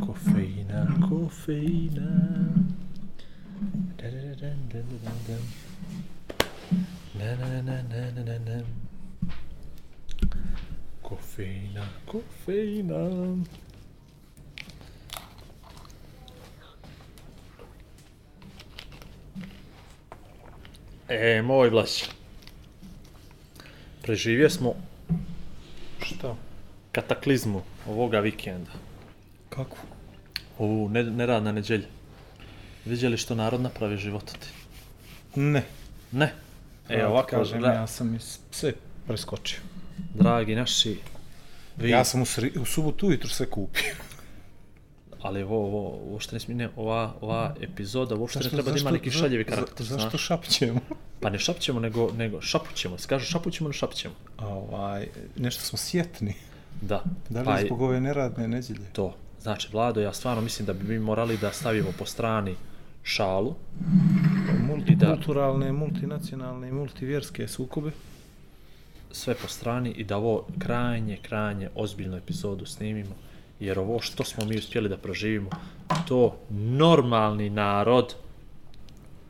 Kofeina, kofeina. Na, na, na, na, na, na, na. Kofeina, kofeina. E, moj Vlaś. Preživio smo Šta? kataklizmu ovoga vikenda. Kako? Ovu ne, neradna neđelja. Vidjeli što narod napravi živototi? Ne. Ne. E, ti ovako, kažem, dra- ja sam sve preskočio. dragi naši, vi, Ja sam u, sri, u subotu ujutru sve kupio. Ali ovo, ovo, uopšte ne smije, ova, ova epizoda uopšte ne treba da ima zašto- neki za- šaljevi za- karakter, Zašto znaš. šapćemo? Pa ne šapćemo, nego, nego šapućemo. Se kaže šapućemo, ne šapćemo. ovaj, nešto smo sjetni. Da. Da li pa zbog ove neradne nedjelje? to. Znači, Vlado, ja stvarno mislim da bi mi morali da stavimo po strani šalu. Multikulturalne, multinacionalne i multivjerske sukobe. sve po strani i da ovo krajnje, krajnje ozbiljnu epizodu snimimo, jer ovo što smo mi uspjeli da proživimo, to normalni narod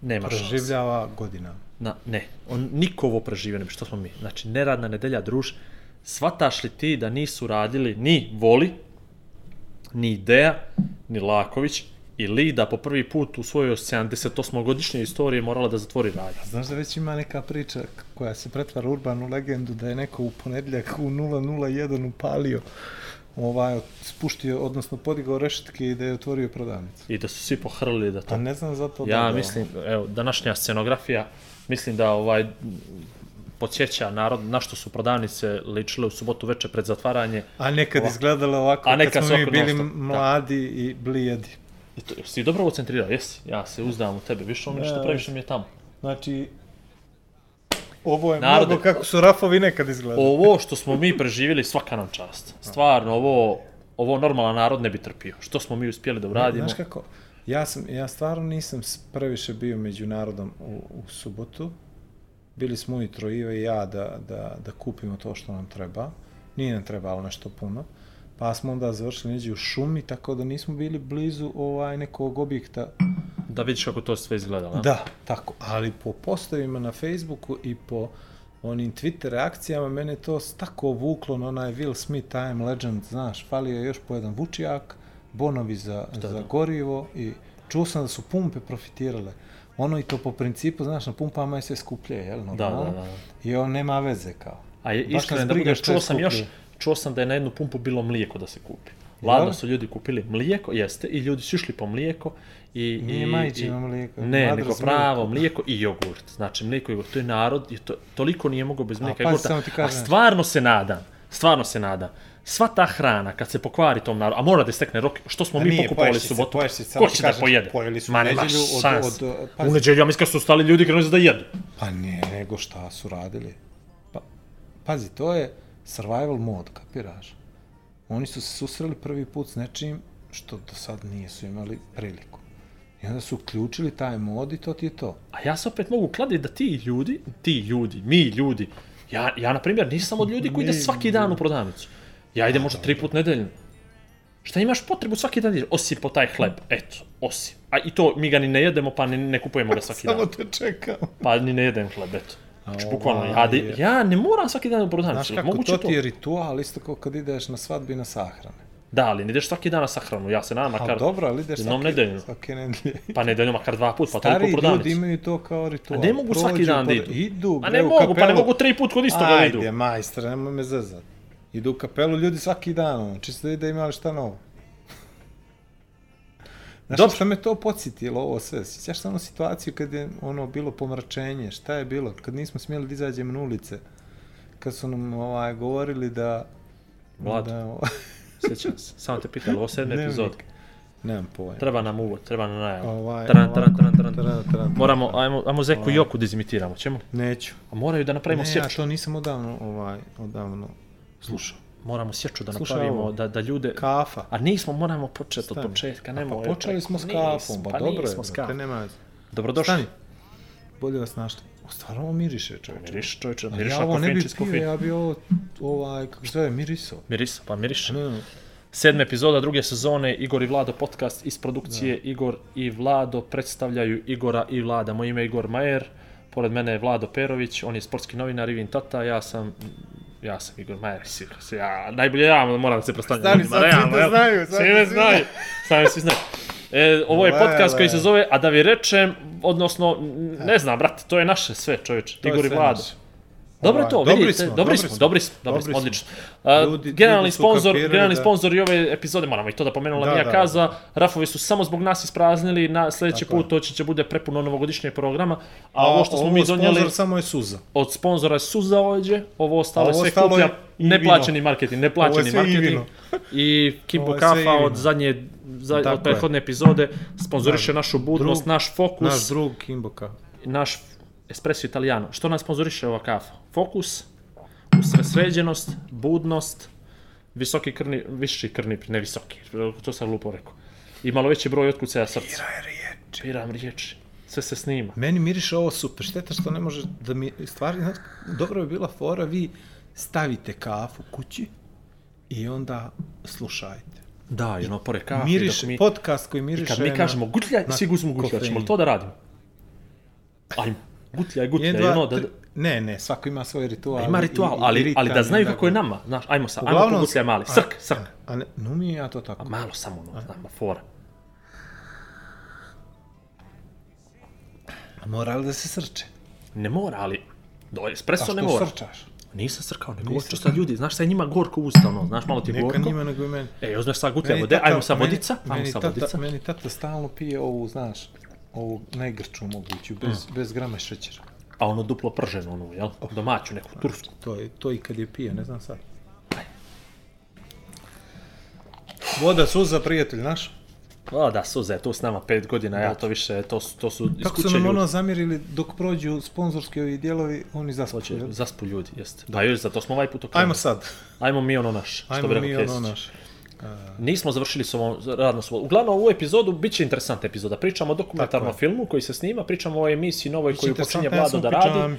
nema šanse. Proživljava godina. Na, ne, on niko ovo preživio ne bi što smo mi. Znači, neradna nedelja, druž, svataš li ti da nisu radili ni Voli, ni Ideja, ni Laković, i Lida po prvi put u svojoj 78-godišnjoj istoriji morala da zatvori radnju. Znaš da već ima neka priča koja se pretvara urbanu legendu da je neko u ponedljak u 001 upalio ovaj, spuštio, odnosno podigao rešetke i da je otvorio prodavnicu. I da su svi pohrlili da to A ne znam zato da... Ja da- mislim, evo, današnja scenografija, mislim da ovaj podsjeća narod na što su prodavnice ličile u subotu veče pred zatvaranje. A nekad Ovako. izgledalo ovako, A nekad kad smo mi bili non-stop, da. mladi i blijedi. I to, si dobro ovo centrirao, jesi? Ja se uzdam u tebe, više ono što Ne. previše mi je tamo. Znači, ovo je Narode, mnogo kako su rafovi nekad izgledali. Ovo što smo mi preživjeli, svaka nam čast. Stvarno, ovo, ovo normalan narod ne bi trpio. Što smo mi uspjeli da uradimo? Znaš kako, ja, sam, ja stvarno nisam previše bio među narodom u, u subotu. Bili smo ujutro Iva i ja da, da, da kupimo to što nam treba. Nije nam trebalo nešto puno. Pa smo onda završili neđe u šumi, tako da nismo bili blizu ovaj nekog objekta. Da vidiš kako to sve izgleda, da? Da, tako. Ali po postovima na Facebooku i po onim Twitter reakcijama, mene to tako vuklo na onaj Will Smith I'm Legend, znaš, falio je još po jedan vučijak, bonovi za, za da. gorivo i čuo sam da su pumpe profitirale. Ono i to po principu, znaš, na pumpama je sve skuplje, jel, Da, normalno? da, da. I on nema veze kao. A je, iskreno da budeš, čuo sam još. Čuo sam da je na jednu pumpu bilo mlijeko da se kupi. Ladno su ljudi kupili mlijeko, jeste, i ljudi su išli po mlijeko i... Nije majčino mlijeko, Ne, Mother's nego pravo milk. mlijeko i jogurt. Znači, mlijeko i jogurt, to je narod, i to, toliko nije mogao bez mlijeka i jogurta. A stvarno se nadam, stvarno se nadam, sva ta hrana, kad se pokvari tom narodu, a mora da istekne rok, što smo A mi nije, pokupovali subotu, se, ko će da pojede? pojeli su Ma u nema nedjelju od- šans. od- pazi. U nedjelju, ja mislim kad su stali ljudi krenuli da jedu. Pa ne, nego šta su radili. Pa, pazi, to je survival mod, kapiraš? Oni su se susreli prvi put s nečim što do sad nisu imali priliku. I onda su uključili taj mod i to ti je to. A ja se opet mogu kladiti da ti ljudi, ti ljudi, mi ljudi, ja, ja na primjer nisam od ljudi koji ide svaki dan u prodavnicu. Ja idem možda tri put nedeljno. Šta imaš potrebu svaki dan ideš? Osim po taj hleb, eto, osim. A i to mi ga ni ne jedemo, pa ni ne kupujemo ga svaki Samo dan. te čekam. Pa ni ne jedem hleb, eto. Znači, Ovaj, bukvalno, ja, de, ja ne moram svaki dan u Znaš prodavnicu. kako, Moguće to to? ti je ritual, isto kao kad ideš na svadbi na sahrane. Da, ali ne ideš svaki dan na sahranu. Ja se nadam, Ali makar dobro, ali ideš jednom svake, nedeljno. svake nedelje. Pa nedeljno makar dva put, pa toliko Stari u ljudi prodavnicu. imaju to kao ritual. A ne mogu svaki Prođu dan da idu. Idu, A bre, ne mogu, pa ne mogu tri put kod istoga da idu. Ajde, majstor, nemoj me zezat. Idu u kapelu ljudi svaki dan, ono, čisto da ide imali šta novo. Znaš Dobro. šta me to podsjetilo ovo sve? Sjećaš samo situaciju kad je ono bilo pomračenje, šta je bilo? Kad nismo smjeli da izađemo na ulice. Kad su nam ovaj, govorili da... Vlado. Da, Sjećam se. Samo te pitali, ovo sedmi Dnevnik. epizod. nemam pojma. Treba nam uvod, treba nam najavu. Ovaj, tran, ovako, tran, tran. tran, tran. Moramo, ajmo, ajmo Zeku Ovaj. Joku da izimitiramo, ćemo? Neću. A moraju da napravimo ne, ja sječu. to nisam odavno, ovaj, odavno slušao. Moramo sječu da Slušaj napravimo, ovo. da, da ljude... Kafa. A nismo, moramo početi od početka, nemoj. pa počeli smo s kafom, pa, pa dobro je, s kafom. nema. Dobrodošli. Stani. Bolje vas našli. O, stvarno ovo miriše, čovječe. Miriš, čovječe, A miriš ja ovo ne bi pio, ja bi ovo, ovaj, kako se zove, mirisao. Miris, pa miriš. Ne, Sedma epizoda druge sezone, Igor i Vlado podcast iz produkcije Igor i Vlado predstavljaju Igora i Vlada. Moje ime je Igor Majer, pored mene je Vlado Perović, on je sportski novinar Ivin Tata, ja sam ja sam Igor Majer, si- si- ja, najbolje ja moram se predstavljati. Stani, sad svi realno, te jel? znaju, sad Svi te me svi znaju, sami svi znaju. E, ovo je podcast koji se zove A da vi rečem, odnosno, ne znam, brate, to je naše sve, čovječe, Igor i sve Vlado. naše. Dobro to, Ovaj, dobri vidite, smo, dobri dobri smo, dobri smo, dobri smo, odlično. A, Ljudi- generalni ljudi sponsor, kapirali generalni da- sponsor i ove epizode, moramo i to da pomenula Da, Mija da. Kaza, rafovi su samo zbog nas ispraznili, na sljedeći Tako put to će, će bude prepuno novogodišnjeg programa, a, ovo što smo mi donijeli sponsor samo je suza. od sponzora je Suza ovdje, ovo ostalo A ovo sve kuplja, je i neplaćeni marketing, neplaćeni i marketing. vino. I Kimbo Ovo i Kafa od zadnje, za, Tako od je. prethodne epizode sponzoriše Da. našu budnost, Drug- naš fokus, Naš drug Kimboka. naš espresso italijano. Što nas sponzoriše ova kafa? Fokus, usresređenost, budnost, visoki krni, viši krni, ne visoki, to sam lupo rekao. I malo veći broj otkucaja srca. Piram riječi. Sve se snima. Meni miriše ovo super, šteta što ne može da mi, stvari, dobro je bila fora, vi stavite kafu kući i onda slušajte. Da, i ono pored kafe. Miriše, dok mi, podcast koji miriše kad mi kažemo gutljaj, svi guzmu gutljaj. Ćemo to da radimo? Ajmo. Gutljaj, gutljaj. Jedan, dva, ono, da, Ne, ne, svako ima svoj ritual. ima i- ritual, i- i ali, ritam ali da i znaju onda kako je nama. Znaš, ajmo sa, ajmo Uglavnom, po gutljaj mali. a- Srk, srk. A ne, no mi ja to tako. Malo samo, ono, znam, fora. Mora li da se srče? Ne mora, ali... Do, espresso A ne što mora. srčaš? Nisam srkao, nego Nisam čisto ljudi, znaš je njima gorko usta, ono, znaš, malo ti je Neka gorko. njima nego i meni. E, uzmeš sad gutlja Meni vode, tata- ajmo sa vodica, ajmo sa vodica. Meni tata stalno pije ovu, znaš, ovu najgrču moguću, bez, Mm. bez grama šećera. A ono duplo prženo, ono, jel? Domaću, neku tursku. To je to i kad je pije, ne znam sad. Voda suza, prijatelj naš. A da, Suza je tu s nama pet godina, ja to više, to, su- to su Kako su nam ljudi. ono zamjerili dok prođu sponzorski ovi dijelovi, oni zaspoče. Hoće, zaspu ljudi, jeste. Da, još, zato smo ovaj put okrenuli. Ajmo sad. Ajmo mi ono naš, što Ajmo bi mi ono naš. Nismo završili s ovom radnom svobodom. Uglavnom, ovu epizodu bit će interesantna epizoda. Pričamo o dokumentarnom filmu koji se snima, pričamo o emisiji novoj koju počinje ja Vlado da radi.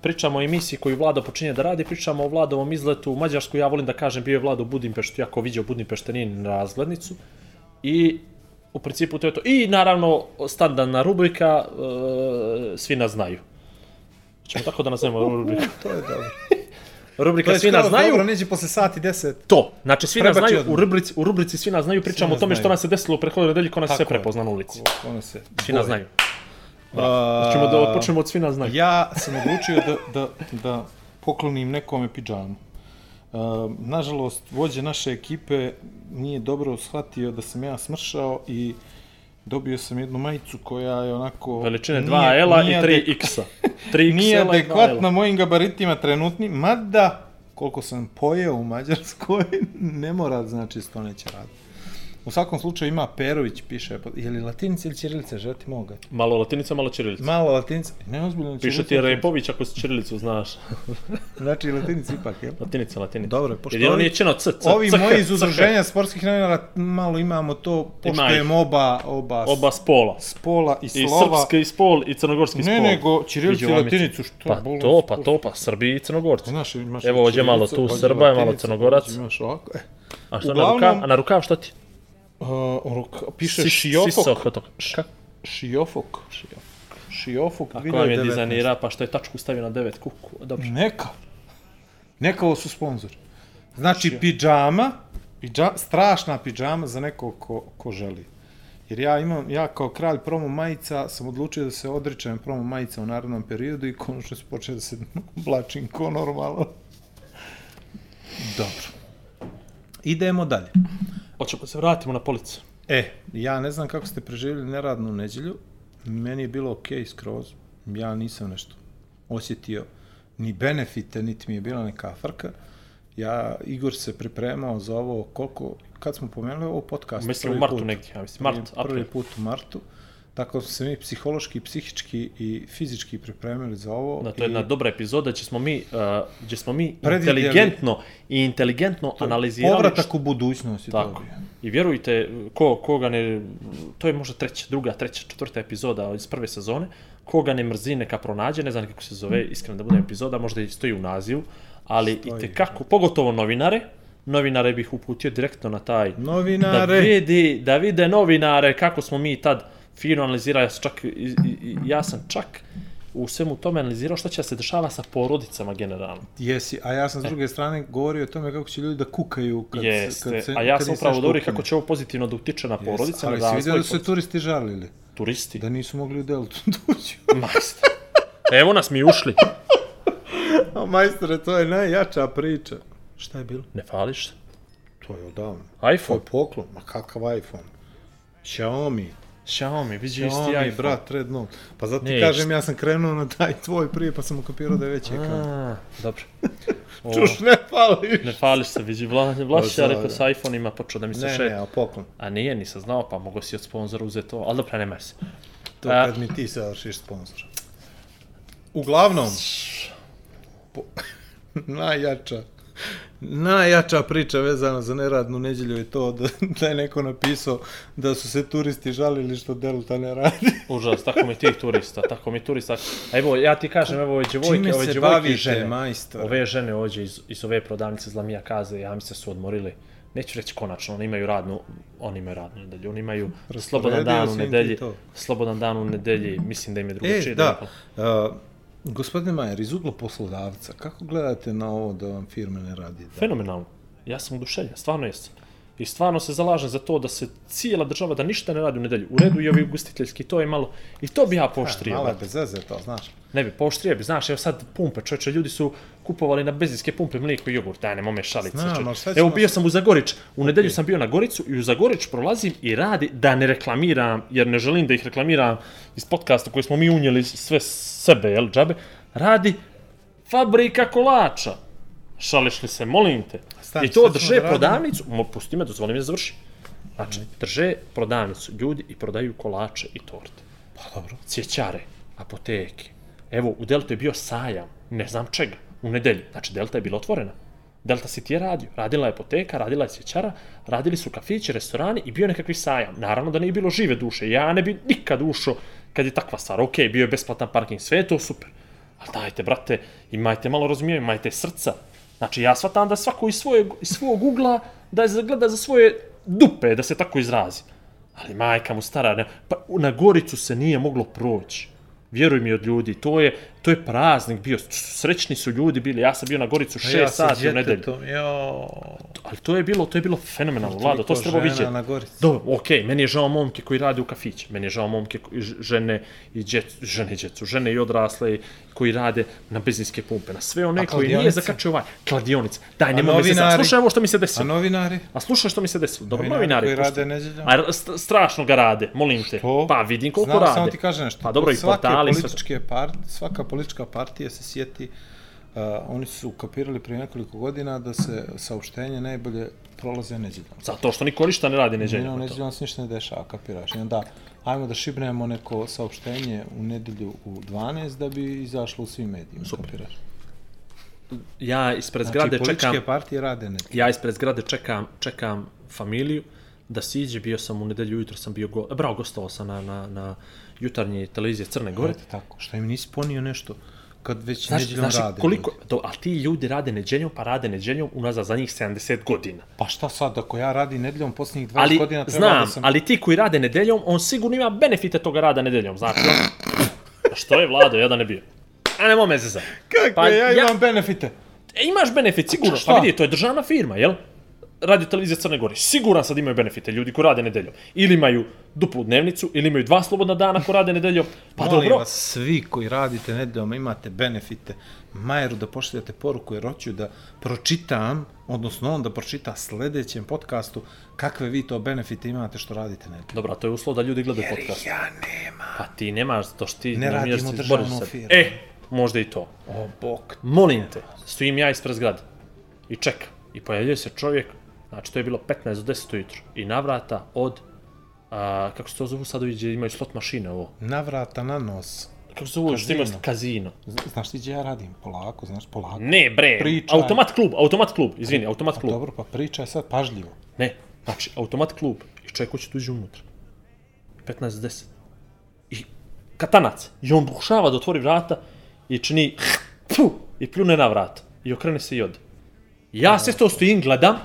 Pričamo o emisiji koju Vlado počinje da radi, pričamo o Vladovom izletu u Mađarsku. Ja volim da kažem, bio je Vlado u Budimpeštu, jako vidio Budimpešte nije na razglednicu. I u principu to je to. I naravno, standardna rubrika, e, svi nas znaju. Ćemo tako da nazovemo rubriku. To je dobro. Rubrika svi nas znaju. dobro, neće posle sati deset. To, znači svi nas znaju, u rubrici, u rubrici svi nas znaju, pričamo o tome što nam se desilo u prethodnoj nedelji, ko nas sve Tako je. prepozna na ulici. Ono se. Svi nas znaju. A, Ćemo da počnemo od svi nas znaju. Ja sam odlučio da, da, da poklonim nekome pidžamu. Uh, nažalost, vođa naše ekipe nije dobro shvatio da sam ja smršao i dobio sam jednu majicu koja je onako... Veličine nije- 2 L-a i nije 3 adek- X-a. 3 Nije XL-a i 2 adekvatna mojim gabaritima trenutnim, mada koliko sam pojeo u Mađarskoj, ne mora znači što neće raditi. U svakom slučaju ima Perović, piše, je li latinica ili ćirilica, žeti moga? Malo latinica, malo čirilica. Malo latinica, ne ozbiljno Piše ti Repović ako si čirilicu znaš. Znači latinica ipak, jel? Latinica, latinica. Dobro, pošto Jedino nije čeno C, C, Ovi moji iz udruženja sportskih novinara malo imamo to, poštujem oba, oba, Oba spola. spola i I slova. srpski spol i crnogorski spol. Ne, nego ćirilicu i latinicu, što Pa bolno- to, pa to, pa Srbi i Crnogorci. Znaš, imaš Evo, ovdje malo ćirilicu, tu Srba, malo Crnogorac. Imaš ovako, e. A što na rukav? A na rukav što ti? Uh, ruk- piše Sis- Šiofok. Sisok, Ka? Šiofok. Šiofok. Ako vam je 2019. dizajnira, pa što je tačku stavio na 9 kuku. Dobro. Neka. Neka ovo su sponzori. Znači, pidžama, pidža, strašna pidžama za nekog ko, ko želi. Jer ja imam, ja kao kralj promo majica sam odlučio da se odričem promo majica u narednom periodu i konačno se počeo da se oblačim ko normalno. Dobro. Idemo dalje. Hoćemo da se vratimo na policu. E, ja ne znam kako ste preživjeli neradnu nedjelju. Meni je bilo okej okay, skroz. Ja nisam nešto osjetio ni benefite, niti mi je bila neka frka. Ja, Igor se pripremao za ovo koliko, kad smo pomenuli ovo podcast? Mislim u prvi martu put. negdje, ja mislim, mart, prvi, prvi april. put u martu. Tako smo se mi psihološki, psihički i fizički pripremili za ovo. Da, to je jedna dobra epizoda gdje smo mi, uh, gdje smo mi inteligentno i inteligentno analizirali Povratak u budućnost je Tako. to. I vjerujte, ko, koga ne, to je možda treća, druga, treća, četvrta epizoda iz prve sezone, koga ne mrzi, neka pronađe, ne znam kako se zove, iskreno da bude epizoda, možda i stoji u nazivu, ali Stoji, i te kako, pogotovo novinare, novinare bih uputio direktno na taj, Novinare. da vidi, da vide novinare kako smo mi tad fino analizirali, ja sam čak, ja sam čak u svemu tome analizirao šta će da se dešava sa porodicama generalno. Jesi, a ja sam s druge strane govorio o tome kako će ljudi da kukaju kad, Jeste, kad se, a ja sam upravo govorio ukine. kako će ovo pozitivno da utiče na porodice, Ali na si vidio da su se turisti žalili, turisti. da nisu mogli u Deltu da uđu. Majstor. Evo nas mi ušli. A majstore, to je najjača priča. Šta je bilo? Ne fališ se. To je odavno. To iPhone. je poklon. Ma kakav iPhone? Xiaomi. Xiaomi, vidi isti iPhone. brat, Red Note. Pa zato ti Ne, kažem, ja sam krenuo na taj tvoj prije, pa sam ukapirao da je veći ekran. Dobro. O, Čuš, ne pališ. ne fališ se, vidi. Vla, Vlašić, ja Pa, rekao sa iPhone-ima počeo da mi se Ne, šet. ne, a poklon. A nije, nisam znao, pa mogo si od sponzora uzeti to. Ali dobro, nema se. To A- kad mi ti završiš sponsor. Uglavnom, po, najjača, najjača priča vezana za neradnu nedjelju je to da, da je neko napisao da su se turisti žalili što Delta ne radi. Užas, tako mi tih turista, tako mi turista. A evo, ja ti kažem, evo ove djevojke, Čime ove djevojke i žene. majstore? Ove žene ovdje iz, iz ove prodavnice Zlamija Kaze, ja mi se su odmorili. Neću reći konačno, oni imaju radnu, oni imaju radnu nedelju, oni imaju slobodan dan u ti nedelji, slobodan dan u nedelji, mislim da im je E, drugačije. da, uh, gospodine Majer, iz ugla poslodavca, kako gledate na ovo da vam firme ne radi? Da? Fenomenalno. Ja sam oduševljen, stvarno jesam. I stvarno se zalažem za to da se cijela država da ništa ne radi u nedelju. U redu i ovi ugostiteljski, to je malo, i to bi ja pooštrio. Malo je bez veze to, znaš. Ne bi, pooštrio bi, znaš, evo sad pumpe, čovječe, ljudi su kupovali na benzinske pumpe mlijeko i jogurt, daj, nemoj me šalice. Znam, šta Evo, ćemo bio sam u Zagorić, u nedelju sam bio na Goricu i u Zagorić prolazim i radi, da ne reklamiram, jer ne želim da ih reklamiram iz podcasta koji smo mi unijeli sve sebe, jel, džabe, radi fabrika kolača. Šališ li se, molim te. Stani, I to ćemo drže da prodavnicu, mo, pusti me, dozvoli mi da završim. Znači, drže prodavnicu ljudi i prodaju kolače i torte Pa dobro. cvjećare, apoteke. Evo, u Delta je bio sajam, ne znam čega, u nedelju. Znači, Delta je bila otvorena. Delta City je radio. Radila je apoteka, radila je cvjećara, radili su kafići, restorani i bio nekakvi sajam. Naravno da nije bilo žive duše. Ja ne bi nikad ušao kad je takva stvar. Ok, bio je besplatan parking, sve je to super. Ali dajte, brate, imajte malo razumijevanja, imajte srca. Znači, ja shvatam da svako iz, svoje, iz svog ugla da je gleda za svoje dupe, da se tako izrazi. Ali majka mu stara, ne, pa na Goricu se nije moglo proći. Vjeruj mi od ljudi, to je, to je praznik bio, srećni su ljudi bili, ja sam bio na Goricu 6 ja sa sati u nedelju. Jo. Ali to je bilo, to je bilo fenomenalno, Vlado, to se treba vidjeti. na Gorici. Dobro, okej, meni je žao momke koji rade u kafiće, meni je žao momke koji, žene i djecu, žene i djecu, žene i odrasle koji rade na benzinske pumpe, na sve one A koji nije zakačio ovaj, kladionice. Daj, nemoj me se novinari? Slušaj ovo što mi se A desilo. novinari? A slušaj što mi se desilo. Dobro, Novinari novinari. koji rade? A st- strašno ga rade, molim te. Što? Pa vidim koliko Znam, rade. samo ti kažem nešto. Pa dobro, i Svake portali, sve. političke part, svaka politička partija se sjeti, uh, oni su ukapirali prije nekoliko godina da se saopštenje najbolje prolaze nedjeljom. Zato što niko ništa ne radi neđenja. Nedjeljom, nedjeljom se ništa ne dešava, kapiraš. I onda, ajmo da šibnemo neko saopštenje u nedjelju u 12 da bi izašlo u svim medijima, Super. kapiraš. Ja ispred Znači, zgrade političke čekam, partije rade nedjeljom. ja ispred zgrade čekam, čekam familiju da siđe, bio sam u nedelju ujutro sam bio, go, bravo, gostovao sam na, na, na jutarnje televizije Crne Gore. Eto tako, šta im nisi ponio nešto kad već Znaš, nedjeljom znaš rade. koliko, do, ali ti ljudi rade neđenjom, pa rade neđenjom unazad za njih 70 godina. Pa šta sad, ako ja radim nedjeljom posljednjih 20 Ali, godina, treba znam, da sam... ali ti koji rade nedeljom, on sigurno ima benefite toga rada nedeljom, znači on... A što je Vlado, jedan ne bio? A nemoj me zezati. Kako Pa ja ja- imam benefite? E, imaš benefit sigurno, pa vidi, to je državna firma, jel? Radio televizija Crne Gore, siguran sad imaju benefite ljudi koji rade nedeljom. Ili imaju duplu dnevnicu, ili imaju dva slobodna dana ko rade nedeljom. Pa Molim dobro, vas, svi koji radite nedeljom imate benefite. Majeru da pošaljete poruku jer hoću da pročitam, odnosno on da pročita sledećem podcastu kakve vi to benefite imate što radite nedeljom. dobro, to je uslov da ljudi gledaju podcast. Ja nema. Pa ti nemaš, to što ti Ne umiješ radimo državnu firmu. E, možda i to. O, bok. Molim te, stojim ja ispred zgrade i čekam. I pojavljuje se čovjek, znači to je bilo 15 do 10 ujutro, i navrata od, a, kako se to zovu sad gdje imaju slot mašine ovo, Navrata na nos. kako se zovu, što imaju Kazino. Znaš ti gdje ja radim? Polako, znaš, polako. Ne bre, Pričaj. automat klub, automat klub, izvini, automat klub. Dobro, pa pričaj sad pažljivo. Ne, znači, automat klub i čovjek hoće uđe unutra. 15 do 10. I katanac. I on pokušava da otvori vrata i čini pfu, i pljune na vrata. I okrene se i ode. Ja sve to stojim, gledam,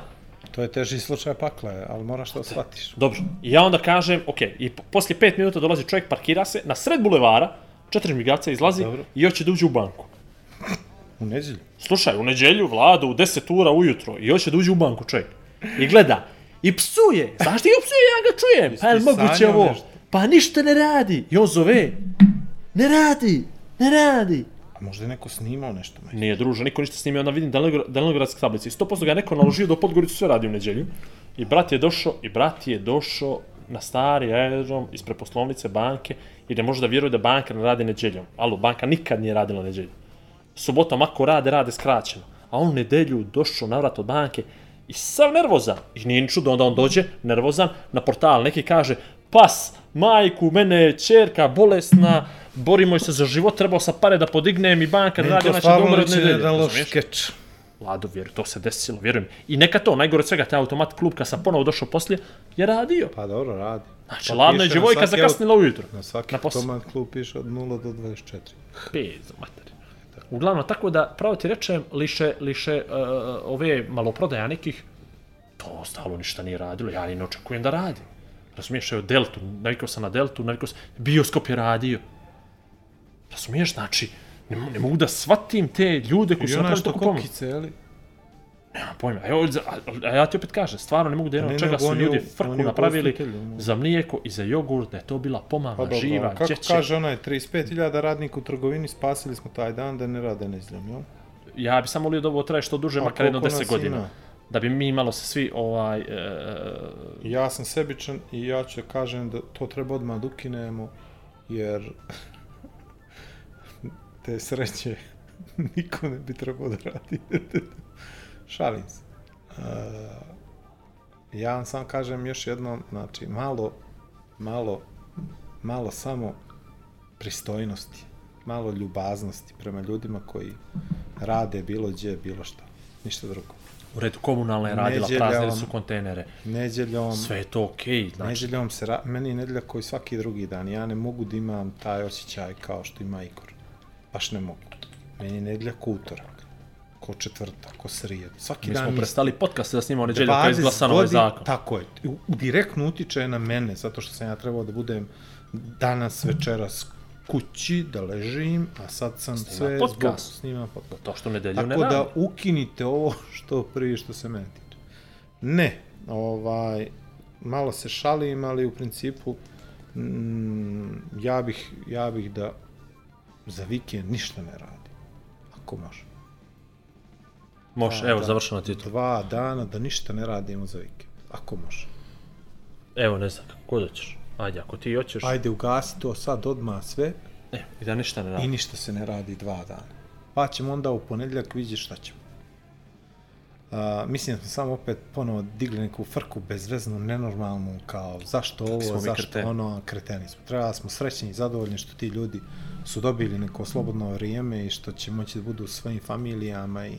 To je teži slučaj pakle, ali moraš to shvatiš. Dobro. I ja onda kažem, ok, i po- poslije pet minuta dolazi čovjek, parkira se, na sred bulevara, četiri migaca izlazi Dobro. i hoće da uđe u banku. U neđelju. Slušaj, u neđelju, vlada, u 10 ura ujutro, i hoće da uđe u banku čovjek. I gleda, i psuje. Znaš ti ga psuje, ja ga čujem. Pa je li moguće ovo? nešto? Pa ništa ne radi. I on zove, ne radi, ne radi. Možda je neko snimao nešto. Maj. Nije druže, niko ništa snimio, onda vidim Dalenogradske tablice. I 100% ga je neko naložio da u Podgoricu sve radi u neđelju. I brat je došao, i brat je došao na stari aerodrom ispred poslovnice banke i ne može da vjeruje da banka ne radi neđeljom. Alo, banka nikad nije radila neđelju. Subotom ako rade, rade skraćeno. A on nedelju došao na vrat od banke i sav nervozan. I nije ni čudo, onda on dođe nervozan na portal. Neki kaže, pas, majku, mene je čerka bolesna, borimo se za život, trebao sam pare da podignem i banka Meni radi, ona će da umre od nedelje. jedan loš skeč. Lado, vjeruj, to se desilo, vjerujem. I neka to, najgore od svega, taj automat klub, kad sam ponovo došao poslije, je radio. Pa dobro, radi. Znači, Pa ladna je djevojka zakasnila ujutro. Na svaki Na automat klub piše od 0 do 24. Pezo, materi. Uglavnom, tako da, pravo ti rečem, liše, liše uh, ove maloprodaja nekih, to ostalo ništa nije radilo, ja ni ne očekujem da radi. Razumiješ, evo Deltu, navikao sam na Deltu, navikao sam, bioskop je radio. Razumiješ, znači, ne, ne mogu da shvatim te ljude koji I su ona napravili što tako pomoć. kokice, jeli? Nemam pojma. Evo, a, a ja ti opet kažem, stvarno ne mogu da Ne, jedno ne, čega su ljudi frku napravili za mlijeko i za jogurt, da je to bila pomama Pa dobro, živa, kako dječja. kaže onaj 35.000 radnika u trgovini, spasili smo taj dan da ne rade nezdjom, jel? Ja bi samo volio da ovo traje što duže, makar jedno koliko 10 nas godina. ima? Da bi mi malo se svi ovaj... E, Ja sam sebičan i ja ću kažem da to treba odmah da ukinemo, jer te sreće niko ne bi trebao da radi. Šalim se. Uh, ja vam sam kažem još jednom, znači, malo, malo, malo samo pristojnosti, malo ljubaznosti prema ljudima koji rade bilo gdje, bilo šta. Ništa drugo. u redu komunalna je radila, Neđeljom- praznili su kontejnere. Neđeljom, Sve je to okej, okay, znači. Neđeljom se, ra... meni je nedelja koji svaki drugi dan. Ja ne mogu da imam taj osjećaj kao što ima Igor. Baš ne mogu. Meni je nedelja ko utorak, ko četvrtak, ko srijed. Svaki Mi dan smo prestali podcast da snimamo neđelju kad je 20 izglasan ovaj zakon. Tako je. U, direktno utiče na mene, zato što sam ja trebao da budem danas, večeras kući, da ležim, a sad sam sve podcast. zbog snimam podcast. To što nedelju ne Tako da ukinite ovo što prije što se meni tiče. Ne, ovaj, malo se šalim, ali u principu mm, ja bih, ja bih da za vikend ništa ne radi. Ako može. Može, evo, završeno ti to. Dva dana da ništa ne radimo za vikend. Ako može. Evo, ne znam, kako da ćeš. Ajde, ako ti hoćeš. Ajde, ugasi to sad odmah sve E, i da ništa ne i radi. ništa se ne radi dva dana. Pa ćemo onda u ponedjeljak vidjeti šta ćemo. Uh, mislim da smo samo opet ponovo digli neku frku bezveznu, nenormalnu, kao zašto ovo, zašto kreteni. ono, kreteni smo. Treba smo srećni i zadovoljni što ti ljudi su dobili neko slobodno vrijeme i što će moći da budu u svojim familijama i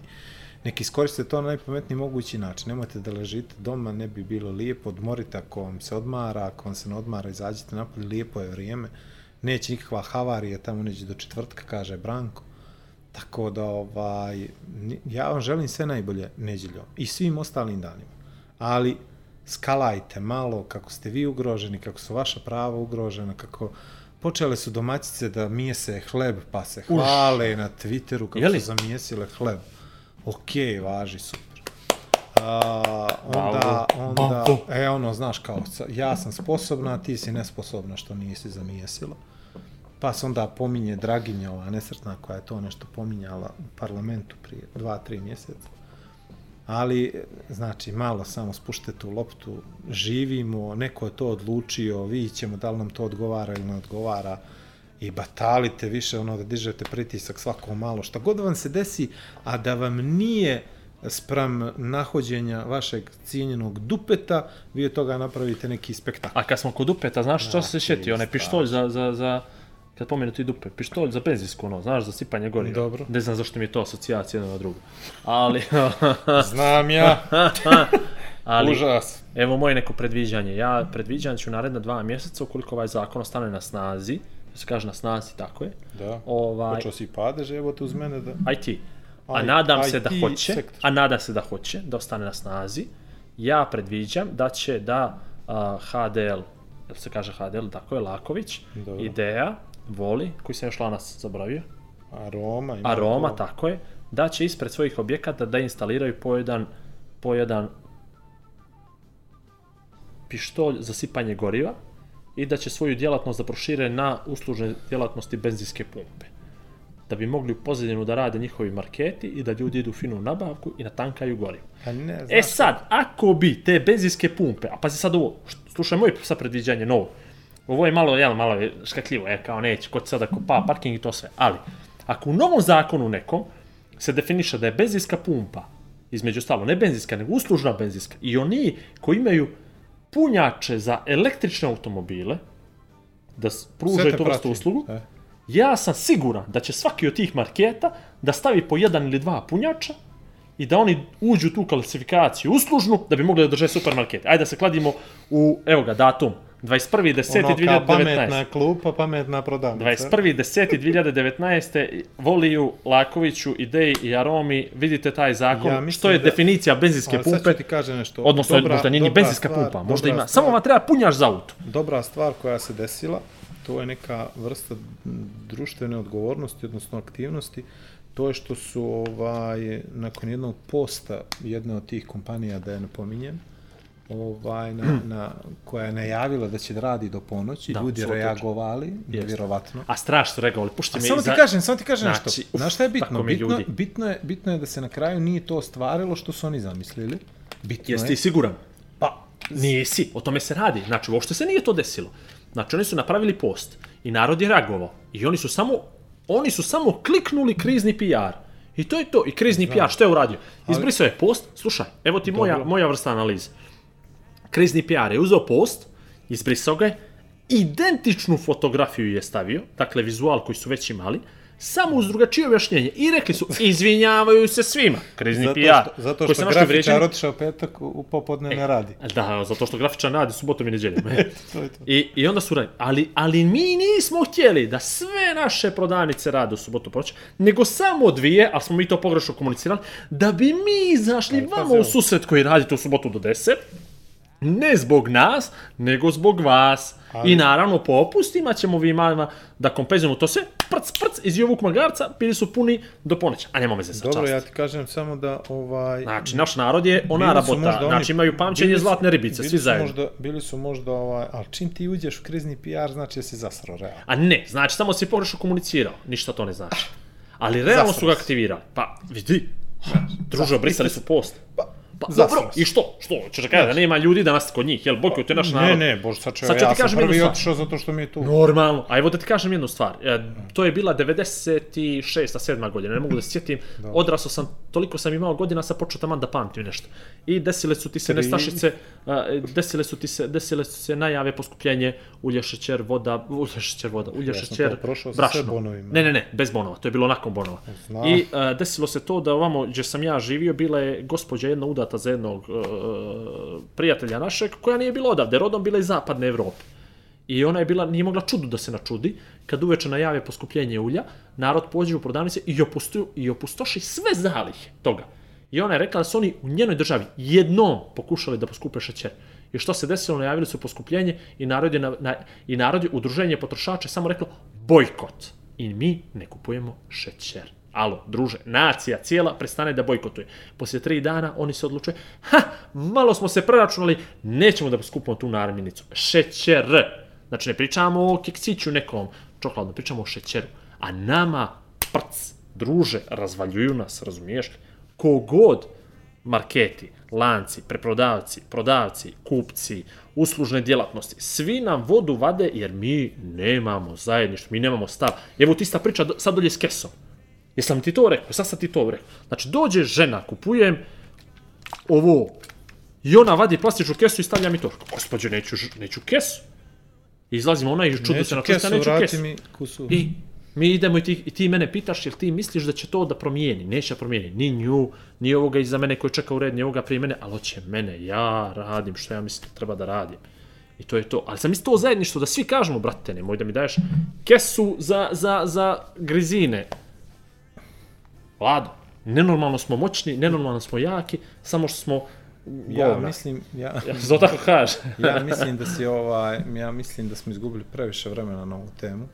neki iskoriste to na najpametniji mogući način. Nemojte da ležite doma, ne bi bilo lijepo, odmorite ako vam se odmara, ako vam se ne odmara, izađite napolje, lijepo je vrijeme. Neće nikakva havarija tamo neđe do četvrtka, kaže Branko. Tako da, ovaj, ja vam želim sve najbolje neđeljom i svim ostalim danima. Ali skalajte malo kako ste vi ugroženi, kako su vaša prava ugrožena, kako počele su domaćice da mijese hleb, pa se hvale na Twitteru kako su zamijesile hleb. Okej, važi, super. A, onda, onda, e ono, znaš kao, ja sam sposobna, a ti si nesposobna što nisi zamijesila. Pa se onda pominje Draginja, ova nesretna koja je to nešto pominjala u parlamentu prije dva, tri mjeseca. Ali, znači, malo samo spušte tu loptu, živimo, neko je to odlučio, vidit ćemo da li nam to odgovara ili ne odgovara i batalite više ono da dižete pritisak svako malo, šta god vam se desi, a da vam nije sprem nahođenja vašeg cijenjenog dupeta, vi od toga napravite neki spektakl. A kad smo kod dupeta, znaš što se ti šeti? Onaj strašno. pištolj za, za, za, kad pomenu ti dupe, pištolj za benzinsku, ono, znaš, za sipanje goriva. Dobro. Ne znam zašto mi je to asocijacija jedno na drugo. Ali, Znam ja, ali užas. evo moje neko predviđanje. Ja predviđam da ću naredna dva mjeseca, ukoliko ovaj zakon ostane na snazi, da se kaže na snazi, tako je, Da. ovaj, Počeo si padež, evo te uz mene da... IT. A I- nadam se da hoće, sektor. a nadam se da hoće, da ostane na snazi. Ja predviđam da će da a, HDL, jel se kaže HDL, tako je, Laković, Dobro. Ideja, Voli, koji sam još lanac zaboravio, Aroma. ima Aroma, to. tako je, da će ispred svojih objekata da instaliraju po jedan, po jedan pištolj za sipanje goriva i da će svoju djelatnost da prošire na uslužne djelatnosti benzinske pumpe. Da bi mogli u pozadinu da rade njihovi marketi i da ljudi idu u finu nabavku i natankaju gorivo. Pa ne, znaš, E sad, ako bi te benzinske pumpe, a pazi sad ovo, slušaj moje sad predviđanje novo, ovo je malo, jel, malo je škakljivo, je kao neće, ko će sada kopa parking i to sve, ali, ako u novom zakonu nekom se definiše da je benzinska pumpa, između stalo, ne benzinska, nego uslužna benzinska, i oni koji imaju punjače za električne automobile, da pružaju tu vrstu uslugu, E. ja sam siguran da će svaki od tih marketa da stavi po jedan ili dva punjača i da oni uđu tu klasifikaciju uslužnu da bi mogli da drže supermarket. Ajde da se kladimo u, evo ga, datum, 21.10.2019. Ono kao pametna klupa, pametna prodavnica. 21.10.2019. Voliju, Lakoviću, Ideji i Aromi, vidite taj zakon, Ja što je da- definicija benzinske sad pumpe, ću ti kažem nešto. odnosno možda nije ni dobra benzinska stvar, pumpa, možda dobra ima, stvar, samo vam treba punjač za auto. Dobra stvar koja se desila, to je neka vrsta društvene odgovornosti, odnosno aktivnosti, to je što su ovaj, nakon jednog posta jedne od tih kompanija, da je ne pominjem, ovaj, na, na, koja je najavila da će da radi do ponoći, Da, ljudi reagovali, nevjerovatno. A strašno su regovali, pušti me samo iza... ti kažem, samo ti kažem Znači, nešto. uf, Znaš šta je bitno? Bitno, bitno, je, bitno je da se na kraju nije to ostvarilo što su oni zamislili. Bitno Jesi je. siguran? Pa, nisi. O tome se radi. Znači, uopšte se nije to desilo. Znači, oni su napravili post i narod je reagovao. I oni su samo, oni su samo kliknuli krizni PR. I to je to. I krizni PR, što je uradio? Izbrisao je post. Slušaj, evo ti moja, moja vrsta analize. Krizni PR je uzeo post, izbrisao ga je, identičnu fotografiju je stavio, dakle vizual koji su već imali, samo uz drugačije objašnjenje. I rekli su, izvinjavaju se svima. Krizni Zato PR. što, zato što našli grafičar vređani. otišao petak u u popodne ne radi. Da, zato što grafičar radi subotom i nedeljom. e. To je to. I, I onda su radili. Ali, ali mi nismo htjeli da sve naše prodavnice rade u subotu proći, nego samo dvije, a smo mi to pogrešno komunicirali, da bi mi izašli vama pazi u ovo. susret koji radite u subotu do 10, ne zbog nas, nego zbog vas. I naravno po opustima ćemo vi malima da kompenzujemo to sve, prc, prc, iz ovog magarca bili su puni do poneća. A nema veze sa Dobro, čast. ja ti kažem samo da ovaj... Znači, naš narod je ona rabota, oni- znači imaju pamćenje su- zlatne ribice, svi zajedno. Možda, bili su možda ovaj, ali čim ti uđeš u krizni PR, znači da si zasro, realno. A ne, znači samo si pogrešno komunicirao, ništa to ne znači. Ali realno su ga aktivirali. Pa, vidi, druže, brisali su post. Pa, zasrao dobro, i što? Što? Ćeš da kaže da nema ljudi danas kod njih, jel? Bokio, to je naš narod. Ne, ne, bože, sad ću, Sad ću ja ti sam kažem prvi otišao zato što mi je tu. Normalno. A evo da ti kažem jednu stvar. E, to je bila 96. 7. godina, ne mogu da se sjetim. Odrasao sam, toliko sam imao godina, sam počeo taman da pamtim nešto. I desile su ti se Tri. nestašice, desile su ti se, desile su se najave poskupljenje ulje, šećer, voda, ulje, šećer, voda, ulje, šećer, brašno. Ne, ne, ne, bez bonova, to je bilo nakon bonova. Znam. I a, desilo se to da ovamo gdje sam ja živio, bila je gospođa jedna udata za jednog e, prijatelja našeg, koja nije bila odavde, rodom bila iz zapadne Evrope. I ona je bila, nije mogla čudu da se načudi, kad uveče najave poskupljenje ulja, narod pođe u prodavnice i, opustu, i opustoši sve zalihe toga. I ona je rekla da su oni u njenoj državi jednom pokušali da poskupe šećer. I što se desilo, najavili su poskupljenje i narod je, na, na, i narod je udruženje potrošača samo reklo bojkot. I mi ne kupujemo šećer. Alo, druže, nacija cijela prestane da bojkotuje. Poslije tri dana oni se odlučuje, ha, malo smo se preračunali, nećemo da skupimo tu namirnicu. Šećer. Znači, ne pričamo o keksiću nekom čokoladnom, pričamo o šećeru. A nama, prc, druže, razvaljuju nas, razumiješ? Kogod marketi, lanci, preprodavci, prodavci, kupci, uslužne djelatnosti, svi nam vodu vade jer mi nemamo zajedništvo, mi nemamo stav. Evo ti ista priča sad dolje s kesom. Jesam ti to rekao? Sad sam ti to rekao. Znači, dođe žena, kupujem ovo, i ona vadi plastičnu kesu i stavlja mi to. Gospodje, neću, neću kesu. I izlazimo ona i čudu se na kesu, neću kesu. mi kusu. I mi idemo i ti, i ti mene pitaš jel ti misliš da će to da promijeni. Neće da promijeni ni nju, ni ovoga iza mene koji čeka u red, ni ovoga prije mene, ali hoće mene. Ja radim što ja mislim da treba da radim. I to je to. Ali sam misli to zajedništvo da svi kažemo, brate, nemoj da mi daješ kesu za, za, za grizine. Vlado, nenormalno smo moćni, nenormalno smo jaki, samo što smo Ja govna. mislim, ja, Ja se to tako kaže. ja mislim da si ovaj, ja mislim da smo izgubili previše vremena na ovu temu.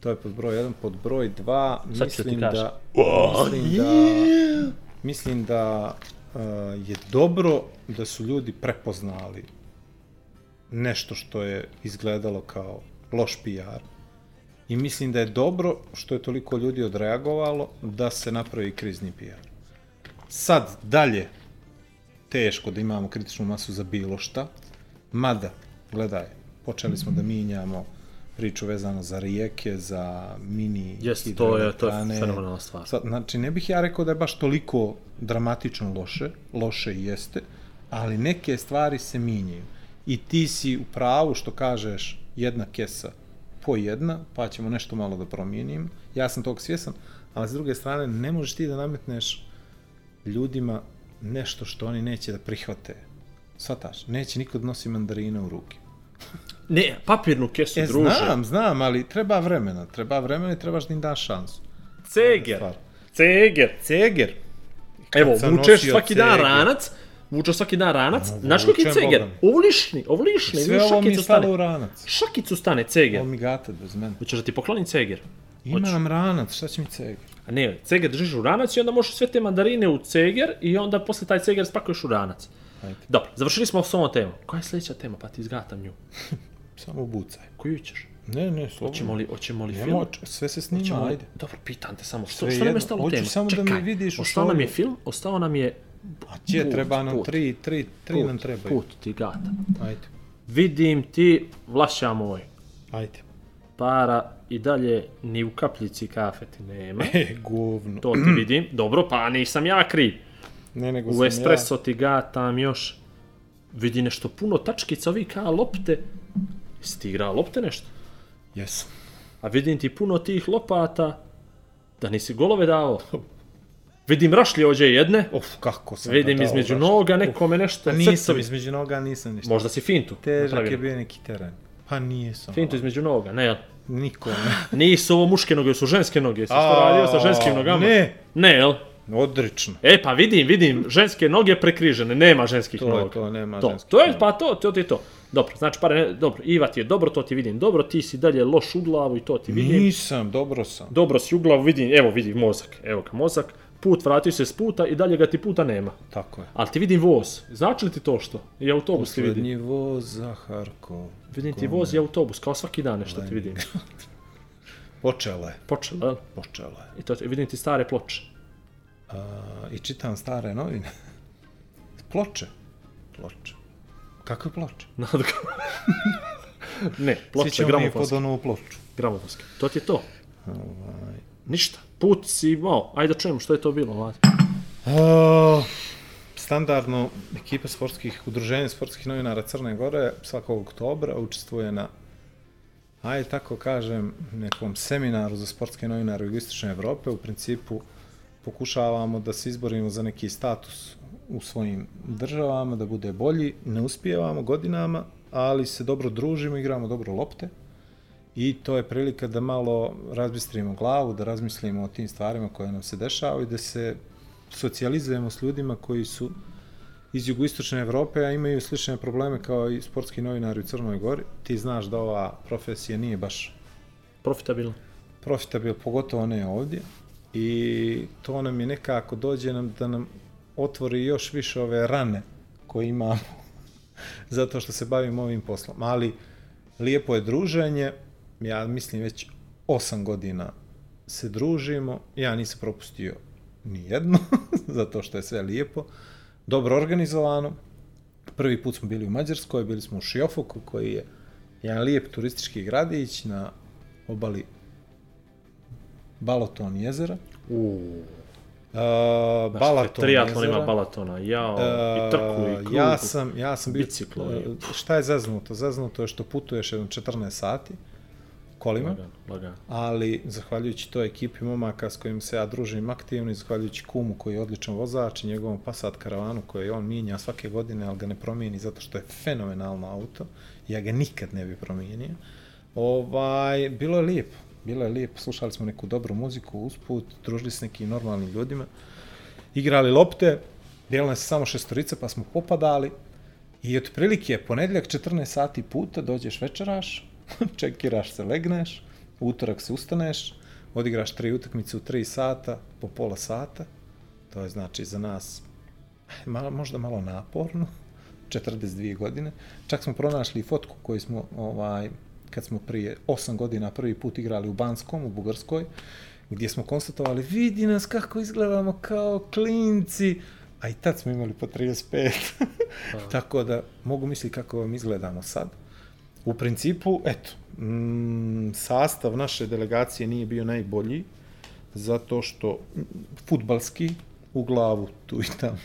To je pod broj 1, pod broj 2, Sad ću ti mislim da mislim da mislim da uh, je dobro da su ljudi prepoznali nešto što je izgledalo kao loš PR. I mislim da je dobro što je toliko ljudi odreagovalo da se napravi krizni PR. Sad, dalje, teško da imamo kritičnu masu za bilo šta, mada, gledaj, počeli smo da minjamo priču vezano za rijeke, za mini Jes, to je, to je fenomenalna stvar. Sad, znači, ne bih ja rekao da je baš toliko dramatično loše, loše i jeste, ali neke stvari se minjaju. I ti si u pravu što kažeš jedna kesa po jedna, pa ćemo nešto malo da promijenim. Ja sam tog svjesan, ali s druge strane ne možeš ti da nametneš ljudima nešto što oni neće da prihvate. Svataš, neće niko da nosi mandarine u ruke. Ne, papirnu kesu, E, druže. znam, znam, ali treba vremena. Treba vremena i trebaš da im daš šansu. Ceger. Ceger. Ceger. Evo, vučeš svaki dan ceger. ranac, vučeš svaki dan ranac, Ma, znaš koliki je ceger? Boga mi. Ovo lišni, ovo lišni, Sve ovo mi je stalo u ranac. Šakicu stane ceger. Ovo mi gata bez mene. Hoćeš da ti poklonim ceger? Imam ranac, šta će mi ceger? A ne, ceger držiš u ranac i onda možeš sve te mandarine u ceger i onda posle taj ceger spakuješ u ranac. Ajde. Dobro, završili smo s ovom temom. Koja je sljedeća tema? Pa ti izgatam nju. Samo bucaj. Koju ćeš? Ne, ne, Hoćemo slobodno. li, hoćemo li film? Nemo, sve se snima, Hoćemo ajde. Dobro, pitam te samo. Što, Sve što nam je stalo Hoću tema? samo da me Čekaj, vidiš ostao nam je film, ostao nam je A će, put, treba nam put. tri, tri, tri nam put, trebaju. put ti gata. Ajde, Vidim ti, vlaša moj, ajde. para i dalje ni u kapljici kafe ti nema. E, govno. To ti vidim. Dobro, pa nisam ja kriv. Ne, nego U espresso ti gatam još. Vidi nešto puno tačkica, ovi kao lopte. Jesi ti igrao lopte nešto? ja. Jesam. A vidim ti puno tih lopata. Da nisi golove dao. Vidim rašlje ođe jedne. Uf, kako sam Vidim između baš. noga nekome nešto. A nisam, crcovi. između noga nisam ništa. Možda si fintu. Težak napravio. je bio neki teren. Pa nije sam. Fintu između noga, ne jel? Niko ne. Nisu ovo muške noge, su ženske noge. Jesi što radio sa ženskim nogama? Ne. Ne, jel? Odrično. E, pa vidim, vidim, ženske noge prekrižene, nema ženskih To je noga. to, nema to, ženskih to je, pa to, to ti je to. Dobro, znači, pare, ne, dobro, Iva ti je dobro, to ti vidim dobro, ti si dalje loš u glavu i to ti vidim. Nisam, dobro sam. Dobro si u glavu, vidim, evo vidi mozak, evo ga mozak, put, vratio se s puta i dalje ga ti puta nema. Tako je. Ali ti vidim voz, znači li ti to što? I autobus ti vidim. Voz za Harkov. Vidim ti voz i autobus, kao svaki dan nešto ti vidim. Počelo je, Počelo, jel? počelo je. I to vidim ti stare ploče. A, I čitam stare novine. Ploče. Ploče. Kakve ploče? ne, Svi ploče, ćemo mi pod gramofonske. onu ploču. Gramofonske. To ti je to. Ovaj. Ništa. Put si imao. Ajde da čujemo što je to bilo. Vlad. A, standardno, ekipa sportskih, udruženja sportskih novinara Crne Gore svakog oktobra učestvuje na ajde tako kažem, nekom seminaru za sportske novinare u jugoistočne Evrope. U principu pokušavamo da se izborimo za neki status u svojim državama, da bude bolji. Ne uspijevamo godinama, ali se dobro družimo, igramo dobro lopte. I to je prilika da malo razbistrimo glavu, da razmislimo o tim stvarima koje nam se dešavaju i da se socijalizujemo s ljudima koji su iz jugoistočne Evrope, a imaju slične probleme kao i sportski novinari u Crnoj Gori. Ti znaš da ova profesija nije baš Profitabilno. profitabil, pogotovo ne ovdje. i to nam je nekako dođe nam da nam otvori još više ove rane koje imamo zato što se bavimo ovim poslom. Ali lijepo je druženje, ja mislim već osam godina se družimo, ja nisam propustio ni jedno, zato što je sve lijepo, dobro organizovano. Prvi put smo bili u Mađarskoj, bili smo u Šiofoku, koji je jedan lijep turistički gradić na obali Balaton jezera. U, Uh, Balaton Balaton triatlon jezera. ima Balatona, jao, i trku, i krug. Ja sam, ja sam bio... biciklovi. e, Šta je zaznuto? Zaznuto je što putuješ jedno 14 sati kolima, Lagan, lagan. ali zahvaljujući toj ekipi momaka s kojim se ja družim aktivno i zahvaljujući kumu koji je odličan vozač i njegovom Passat karavanu koji on mijenja svake godine, ali ga ne promijeni zato što je fenomenalno auto. Ja ga nikad ne bi promijenio. Ovaj, bilo je lijepo. Bilo je lijepo. Slušali smo neku dobru muziku usput, družili s nekim normalnim ljudima. Igrali lopte, bilo nas je samo šestorica pa smo popadali. I otprilike ponedjeljak 14 sati puta dođeš večeraš, čekiraš se, legneš, utorak se ustaneš, odigraš tri utakmice u 3 sata, po pola sata. To je znači za nas malo, možda malo naporno, 42 godine. Čak smo pronašli fotku koju smo, ovaj, kad smo prije 8 godina prvi put igrali u Banskom, u Bugarskoj, gdje smo konstatovali, vidi nas kako izgledamo kao klinci, a i tad smo imali po 35. Tako da mogu misliti kako vam izgledamo sad. U principu, eto, mm, sastav naše delegacije nije bio najbolji, zato što futbalski u glavu tu i tamo.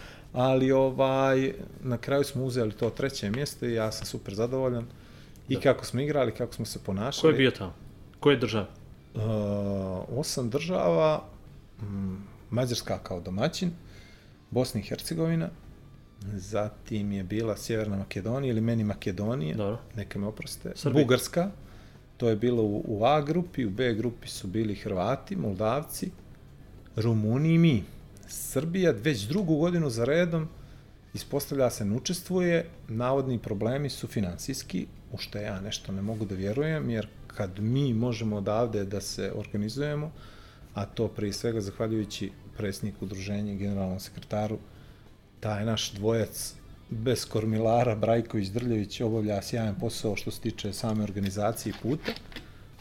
Ali ovaj na kraju smo uzeli to treće mjesto i ja sam super zadovoljan. I da. kako smo igrali, kako smo se ponašali. Ko je bio tamo? Ko je država? Uh, osam država, mm, Mađarska kao domaćin, Bosna i Hercegovina, zatim je bila Sjeverna Makedonija ili meni Makedonija, Dobro. neka me oproste, Srbija. Bugarska, to je bilo u, u A grupi, u B grupi su bili Hrvati, Moldavci, Rumuni i mi. Srbija već drugu godinu za redom ispostavlja se ne učestvuje, navodni problemi su finansijski, u što ja nešto ne mogu da vjerujem, jer kad mi možemo odavde da se organizujemo, a to prije svega zahvaljujući predsjedniku udruženja i generalnom sekretaru, taj naš dvojac bez kormilara Brajković Drljević obavlja sjajan posao što se tiče same organizacije puta.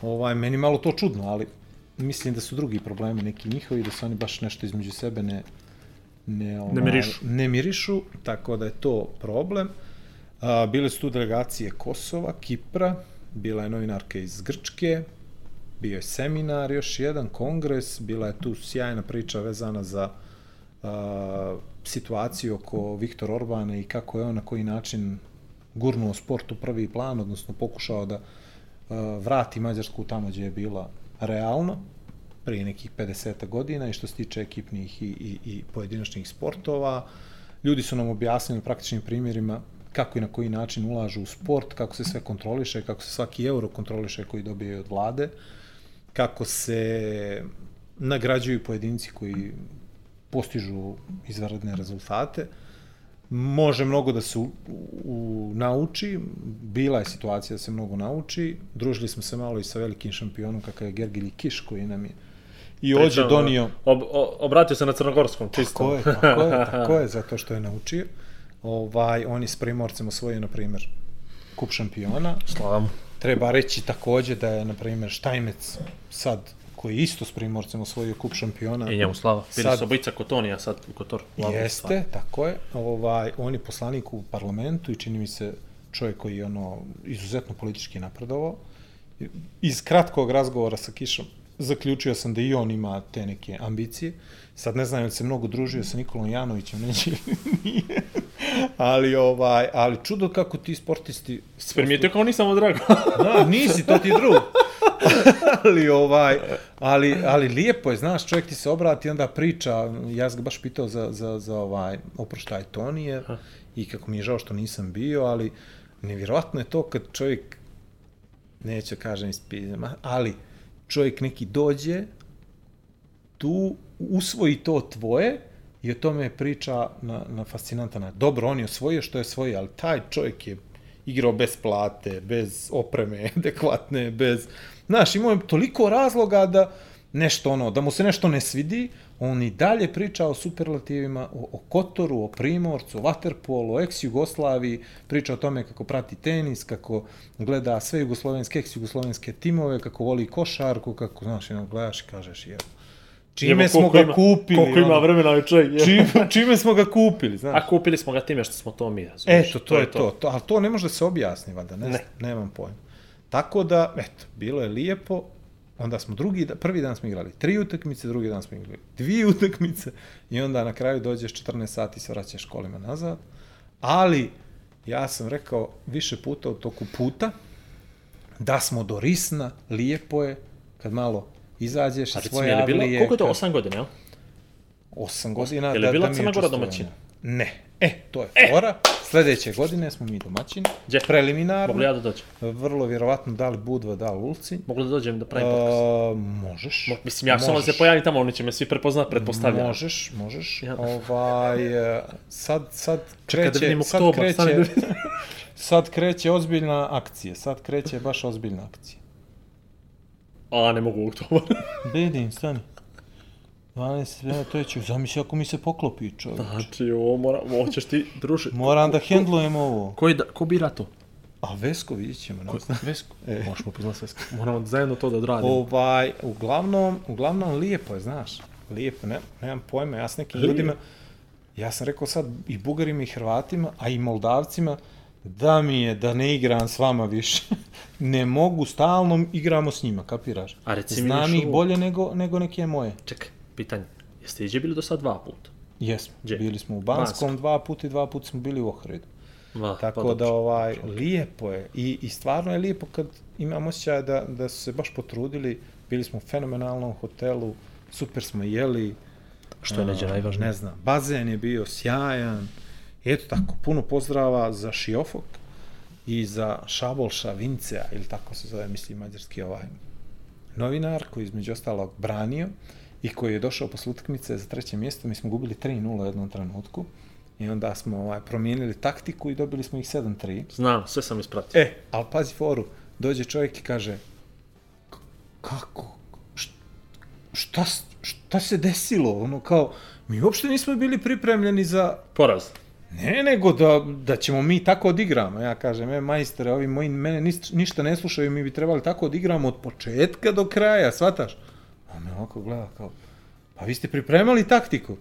Ovaj, meni malo to čudno, ali mislim da su drugi problemi neki njihovi, da se oni baš nešto između sebe ne, ne, ovaj, mirišu. ne mirišu, tako da je to problem. A, bile su tu delegacije Kosova, Kipra, bila je novinarka iz Grčke, bio je seminar, još jedan kongres, bila je tu sjajna priča vezana za a, situaciju oko Viktor Orbana i kako je on na koji način gurnuo sport u prvi plan, odnosno pokušao da a, vrati Mađarsku tamo gdje je bila realno prije nekih 50 godina i što se tiče ekipnih i, i, i pojedinačnih sportova. Ljudi su nam objasnili praktičnim primjerima kako i na koji način ulažu u sport, kako se sve kontroliše, kako se svaki euro kontroliše koji dobije od vlade, kako se nagrađuju pojedinci koji postižu izvanredne rezultate. Može mnogo da se u, u, nauči, bila je situacija da se mnogo nauči, družili smo se malo i sa velikim šampionom kakav je Gergilj Kiš koji nam je i ođe donio... Ob, o, obratio se na Crnogorskom, čisto. Tako je, tako je, tako je, zato što je naučio. Ovaj, on je s Primorcem osvojio, na primjer, kup šampiona. Slavam. Treba reći takođe da je, na primjer, Štajmec sad, koji je isto s Primorcem osvojio kup šampiona. I njemu slava. Bili Sad- su obojica Kotonija sad u Kotor. Glavni Jeste, stvar. tako je. Ovaj, on je poslanik u parlamentu i čini mi se čovjek koji je ono izuzetno politički napredovao. Iz kratkog razgovora sa Kišom zaključio sam da i on ima te neke ambicije. Sad ne znam je se mnogo družio sa Nikolom Janovićem, neće nije. ali, ovaj, ali čudo kako ti sportisti... Primijetio kao nisam drago. Da, nisi, to ti je drug. Ali ovaj, ali, ali lijepo je, znaš, čovjek ti se obrati onda priča, ja sam ga baš pitao za, za, za ovaj, oproštaj Tonije i kako mi je žao što nisam bio, ali nevjerojatno je to kad čovjek, neću kažem ispizem, ali čovjek neki dođe, tu usvoji to tvoje i o tome priča na, na fascinantan način. Dobro, on je osvojio što je osvojio, ali taj čovjek je igrao bez plate, bez opreme adekvatne, bez... Znaš, imao je toliko razloga da, nešto ono, da mu se nešto ne svidi, on i dalje priča o superlativima, o, o Kotoru, o Primorcu, o Waterpolu, o ex-Jugoslaviji, priča o tome kako prati tenis, kako gleda sve jugoslovenske, ex-jugoslovenske timove, kako voli košarku, kako, znaš, jedno, gledaš i kažeš, je, čime Evo, smo ga ima- kupili, Koliko ima vremena ovaj čovjek. je. čime, čime smo ga kupili, znaš. A kupili smo ga time što smo to mi, razumiješ? Eto, to je to. to. Ali to ne može da se objasni, valjda, Ne. ne. nemam pojma. Tako da, eto, bilo je lijepo, onda smo drugi, da- prvi dan smo igrali tri utakmice, drugi dan smo igrali dvije utakmice i onda na kraju dođeš 14 sati se vraćaš kolima nazad. Ali, ja sam rekao više puta u toku puta da smo do Risna, lijepo je, kad malo izađeš iz svoje je bilo, avlije. koliko je to, 8 godina, jel? Osam godina Je li da, bila da mi Crna Gora? Ne. E, to je fora. Sledeće godine smo mi domaćini. Gdje? Preliminarno. Mogu ja da dođem? Vrlo vjerovatno da li Budva, da li Ulci. Mogu da dođem da pravim podcast? Uh, možeš. Mo- Mislim, ja samo da se pojavim tamo, oni će me svi prepoznat, pretpostavljam. Možeš, možeš. Ja. Ovaj, e, sad, sad da kreće, vidim sad oktobar, da kreće, vidim. sad kreće ozbiljna akcija. Sad kreće baš ozbiljna akcija. A, ne mogu u oktobar. Vidim, stani. 12, ja, to je će, zamisli ako mi se poklopi čovječ. Znači, ovo mora, ovo ćeš ti, druže. Moram da hendlujem ovo. Koji da, ko bira to? A Vesko vidjet ćemo. znam. Vesko. E. Možemo poznat Vesko. Moramo zajedno to da odradimo. Ovaj, uglavnom, uglavnom lijepo je, znaš. Lijepo, ne, nemam pojma, ja s nekim Lijepo. ljudima, ja sam rekao sad i Bugarima i Hrvatima, a i Moldavcima, da mi je da ne igram s vama više. ne mogu, stalno igramo s njima, kapiraš? A reci mi Znam ih ovo. bolje nego, nego neke moje. Čekaj, pitanje. Jeste iđe bili do sad dva puta? Jesmo, Gdje? bili smo u Banskom Bansko. dva puta i dva puta smo bili u Ohridu. Va, Tako pa da ovaj lijepo je i, i stvarno je lijepo kad imam osjećaj da, da su se baš potrudili, bili smo u fenomenalnom hotelu, super smo jeli. Što je neđe najvažnije? Ne znam, bazen je bio sjajan. I eto tako, puno pozdrava za Šiofok i za Šabolša Vincea, ili tako se zove, mislim, mađarski ovaj novinar koji između ostalog branio i koji je došao posle utakmice za treće mjesto. Mi smo gubili 3-0 u jednom trenutku i onda smo ovaj, promijenili taktiku i dobili smo ih 7-3. Znam, sve sam ispratio. E, ali pazi foru, dođe čovjek i kaže, "K- kako, šta, šta se desilo, ono kao, mi uopšte nismo bili pripremljeni za, Poraz. ne, nego da, da ćemo mi tako odigramo. Ja kažem, e, majstore, ovi moji mene ništa ne slušaju, mi bi trebali tako odigramo od početka do kraja, shvataš? Ovako gleda kao, pa vi ste pripremali taktiku.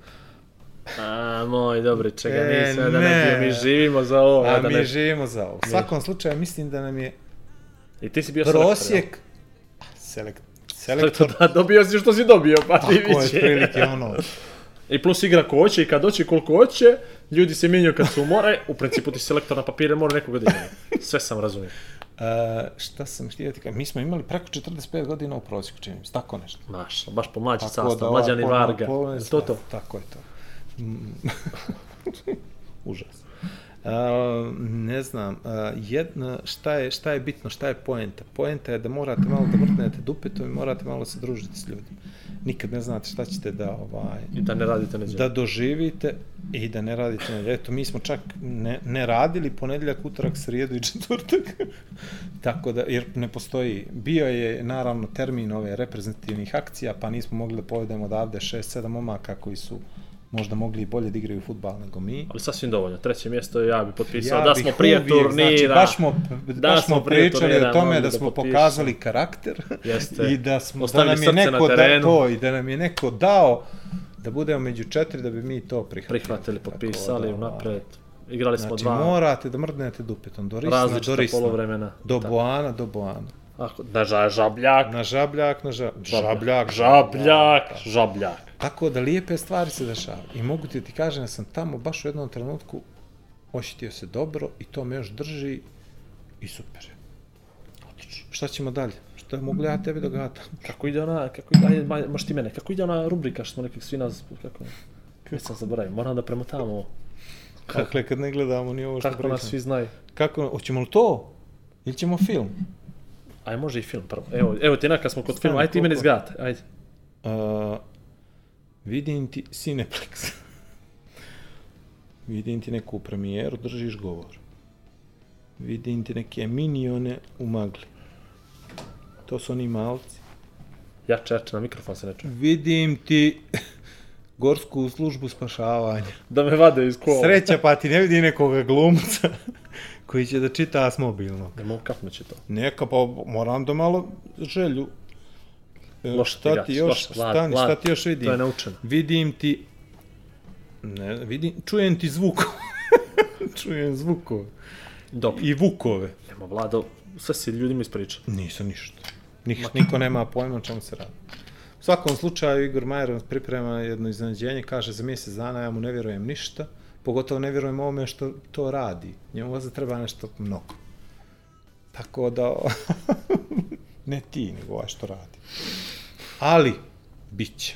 A, moj, dobri, čega E, sve da ne. mi živimo za ovo. A da mi ne... živimo za ovo. U svakom slučaju, mislim da nam je I ti si bio selektor, prosjek, selekt, selektor, Selektor, da, dobio si što si dobio, pa ti tako je, prilike ono, I plus igra ko hoće i kad doći koliko hoće, ljudi se mijenjaju kad su umore, u principu ti selektor na papire mora nekoga da. Sve sam razumio. Uh, šta sam htio ti kažem, mi smo imali preko 45 godina u prosjeku, čini mi se, tako nešto. Maš, baš po mlađi sastav, ova mlađani polna- Varga. Je to to? Tako je to. Mm. Užas. Uh, ne znam, uh, jedna, šta, je, šta je bitno, šta je poenta? Poenta je da morate malo da vrtnete dupetom i morate malo se družiti s ljudima. Nikad ne znate šta ćete da ovaj, I da ne radite neđe. da doživite i da ne radite nedjelju. Eto, mi smo čak ne, ne radili ponedjeljak, utorak, srijedu i četvrtak. Tako da, jer ne postoji. Bio je, naravno, termin ove reprezentativnih akcija, pa nismo mogli da povedemo odavde 6-7 momaka koji su možda mogli i bolje da igraju futbal nego mi. Ali sasvim dovoljno. Treće mjesto ja bi potpisao Ja da bih smo prije turnira. Znači, baš smo, Da baš smo pričali turnira o tome mogli da da smo potpišemo. pokazali karakter Jeste. i da, smo, da nam je na neko da, to i da nam je neko dao da budemo među četiri da bi mi to prihvatili. Prihvatili, Tako potpisali da, unapred. Igrali smo Znači, dva morate da mrdnete dupetom, do risna, do risna, polovremena. do Da. boana, do boana. Ako, na ža, žabljak. Na žabljak, na žabljak, žabljak, Žabljak, žabljak. Tako da lijepe stvari se dešavaju. I mogu ti ti kažem da sam tamo baš u jednom trenutku osjetio se dobro i to me još drži i super. Odlično. Šta ćemo dalje? Šta mogu ja tebi da gatam? Kako ide ona, kako ide, ajde, možeš ti mene, kako ide ona rubrika što smo nekih svi nas, kako, već sam zaboravio, moram da premotamo ovo. Dakle, kad ne gledamo ni ovo što Kako nas svi znaju. Kako, hoćemo li to? Ili ćemo film? Aj, može i film prvo. Evo, evo ti kad smo kod Stani, filma, ajde ti mene koliko? zgate, ajde. Uh, vidim ti Cineplex. vidim ti neku premijeru, držiš govor. Vidim ti neke minione u magli. To su oni malci. Jače, jače, na mikrofon se ne čuje. Vidim ti gorsku službu spašavanja. Da me vade iz kola. Sreća pa ti ne vidi nekoga glumca koji će da čita s mobilnog. Ne mogu kapnući to. Neka, pa moram da malo želju. E, Loše ti šta gaš, ti još, loše, lad, stani, lad. šta ti još vidim? To je naučeno. Vidim ti, ne, vidim, čujem ti zvuk. čujem zvukove. Dobro. I vukove. Nemo, Vlado, sve si ljudima ispričao. Nisam ništa. Nik, niko nema pojma o čemu se radi. U svakom slučaju Igor Majer priprema jedno iznenađenje, kaže za mjesec dana ja mu ne vjerujem ništa, pogotovo ne vjerujem ovome što to radi. Njemu možda treba nešto mnogo. Tako da, ne ti, nego ovaj što radi. Ali, bit će.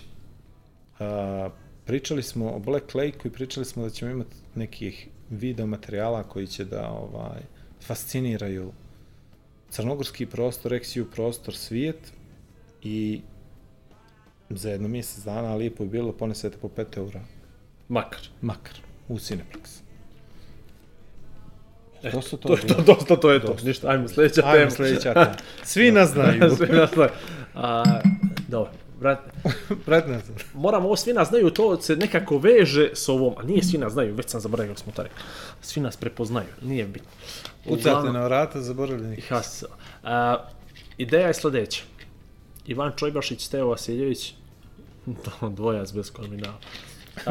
A, pričali smo o Black Lake i pričali smo da ćemo imati nekih video materijala koji će da ovaj fasciniraju crnogorski prostor, eksiju prostor, svijet i za jedno mjesec dana lijepo je bilo ponesete po 5 eura Makar. makar u Cineplex. to su to. To je to, dosta, to je to. Ništa, ajmo, sljedeća tema. Ajmo sljedeća tema. Svi nas znaju. Svi nas znaju. A, dobro, brat, Pred nas. moram ovo svi nas znaju, to se nekako veže s ovom, a nije svi nas znaju, već sam zaboravio kako smo to rekli. Svi nas prepoznaju, nije bitno. Ucate na vrata, zaboravljeni. Has. A, ideja je sljedeća. Ivan Čojbašić, Steo Vasiljević, dvojac bez kriminala.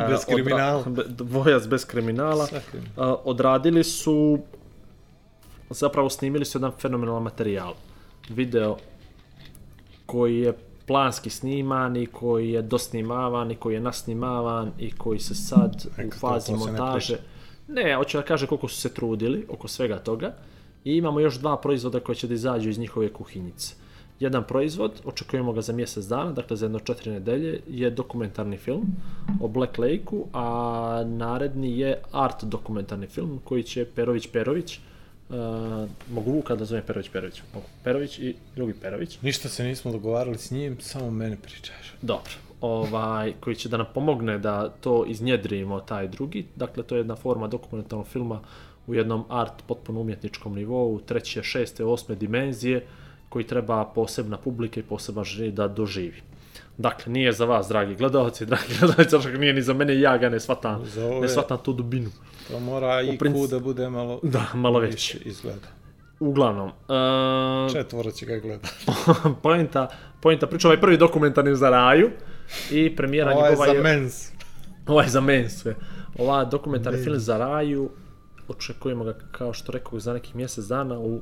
Bez kriminala. odra- dvojac bez kriminala. A, odradili su, zapravo snimili su jedan fenomenalan materijal. Video koji je planski sniman i koji je dosnimavan i koji je nasnimavan i koji se sad u fazi se ne montaže... Ne, hoću da kažem koliko su se trudili oko svega toga. I imamo još dva proizvoda koje će da izađu iz njihove kuhinjice. Jedan proizvod, očekujemo ga za mjesec dana, dakle za jedno četiri nedelje, je dokumentarni film o Black Lake-u, a naredni je art dokumentarni film koji će Perović Perović, uh, mogu Vuka da zovem Perović Perović, mogu Perović i drugi Perović, Ništa se nismo dogovarali s njim, samo mene pričaš. Dobro. Ovaj, koji će da nam pomogne da to iznjedrimo, taj drugi. Dakle, to je jedna forma dokumentarnog filma u jednom art potpuno umjetničkom nivou, treće, šeste, osme dimenzije, koji treba posebna publika i poseban žiri da doživi. Dakle, nije za vas, dragi gledalci, dragi gledalci, nije ni za mene ja ga ne shvatam, ne shvatam tu dubinu. To mora i princ- da bude malo Da, malo veći. izgleda. Uglavnom, uh, Četvora će ga gledati. poenta, poenta priča, ovaj prvi dokumentarni za raju i premijera Ovo je njegova za je... mens. Ovaj za men sve. Ova dokumentarni film za raju, očekujemo ga, kao što rekao, za nekih mjesec dana u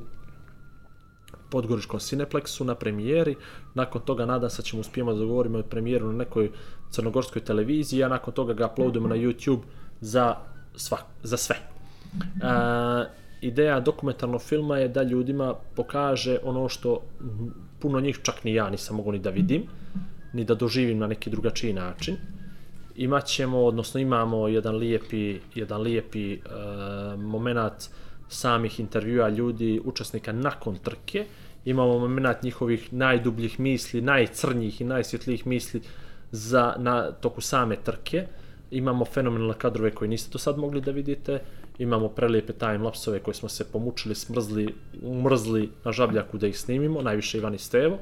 Podgoričkom Cineplexu na premijeri. Nakon toga nadam se ćemo uspijemo da dogovorimo premijeru na nekoj crnogorskoj televiziji, a nakon toga ga uploadujemo na YouTube za, sva, za sve. E, ideja dokumentarnog filma je da ljudima pokaže ono što puno njih, čak ni ja nisam mogu ni da vidim, ni da doživim na neki drugačiji način imat ćemo, odnosno imamo jedan lijepi, jedan lijepi e, moment samih intervjua ljudi, učesnika nakon trke. Imamo moment njihovih najdubljih misli, najcrnjih i najsvjetlijih misli za, na toku same trke. Imamo fenomenalne kadrove koje niste do sad mogli da vidite. Imamo prelijepe time-lapsove koje smo se pomučili, smrzli, umrzli na žabljaku da ih snimimo, najviše Ivan i Stevo.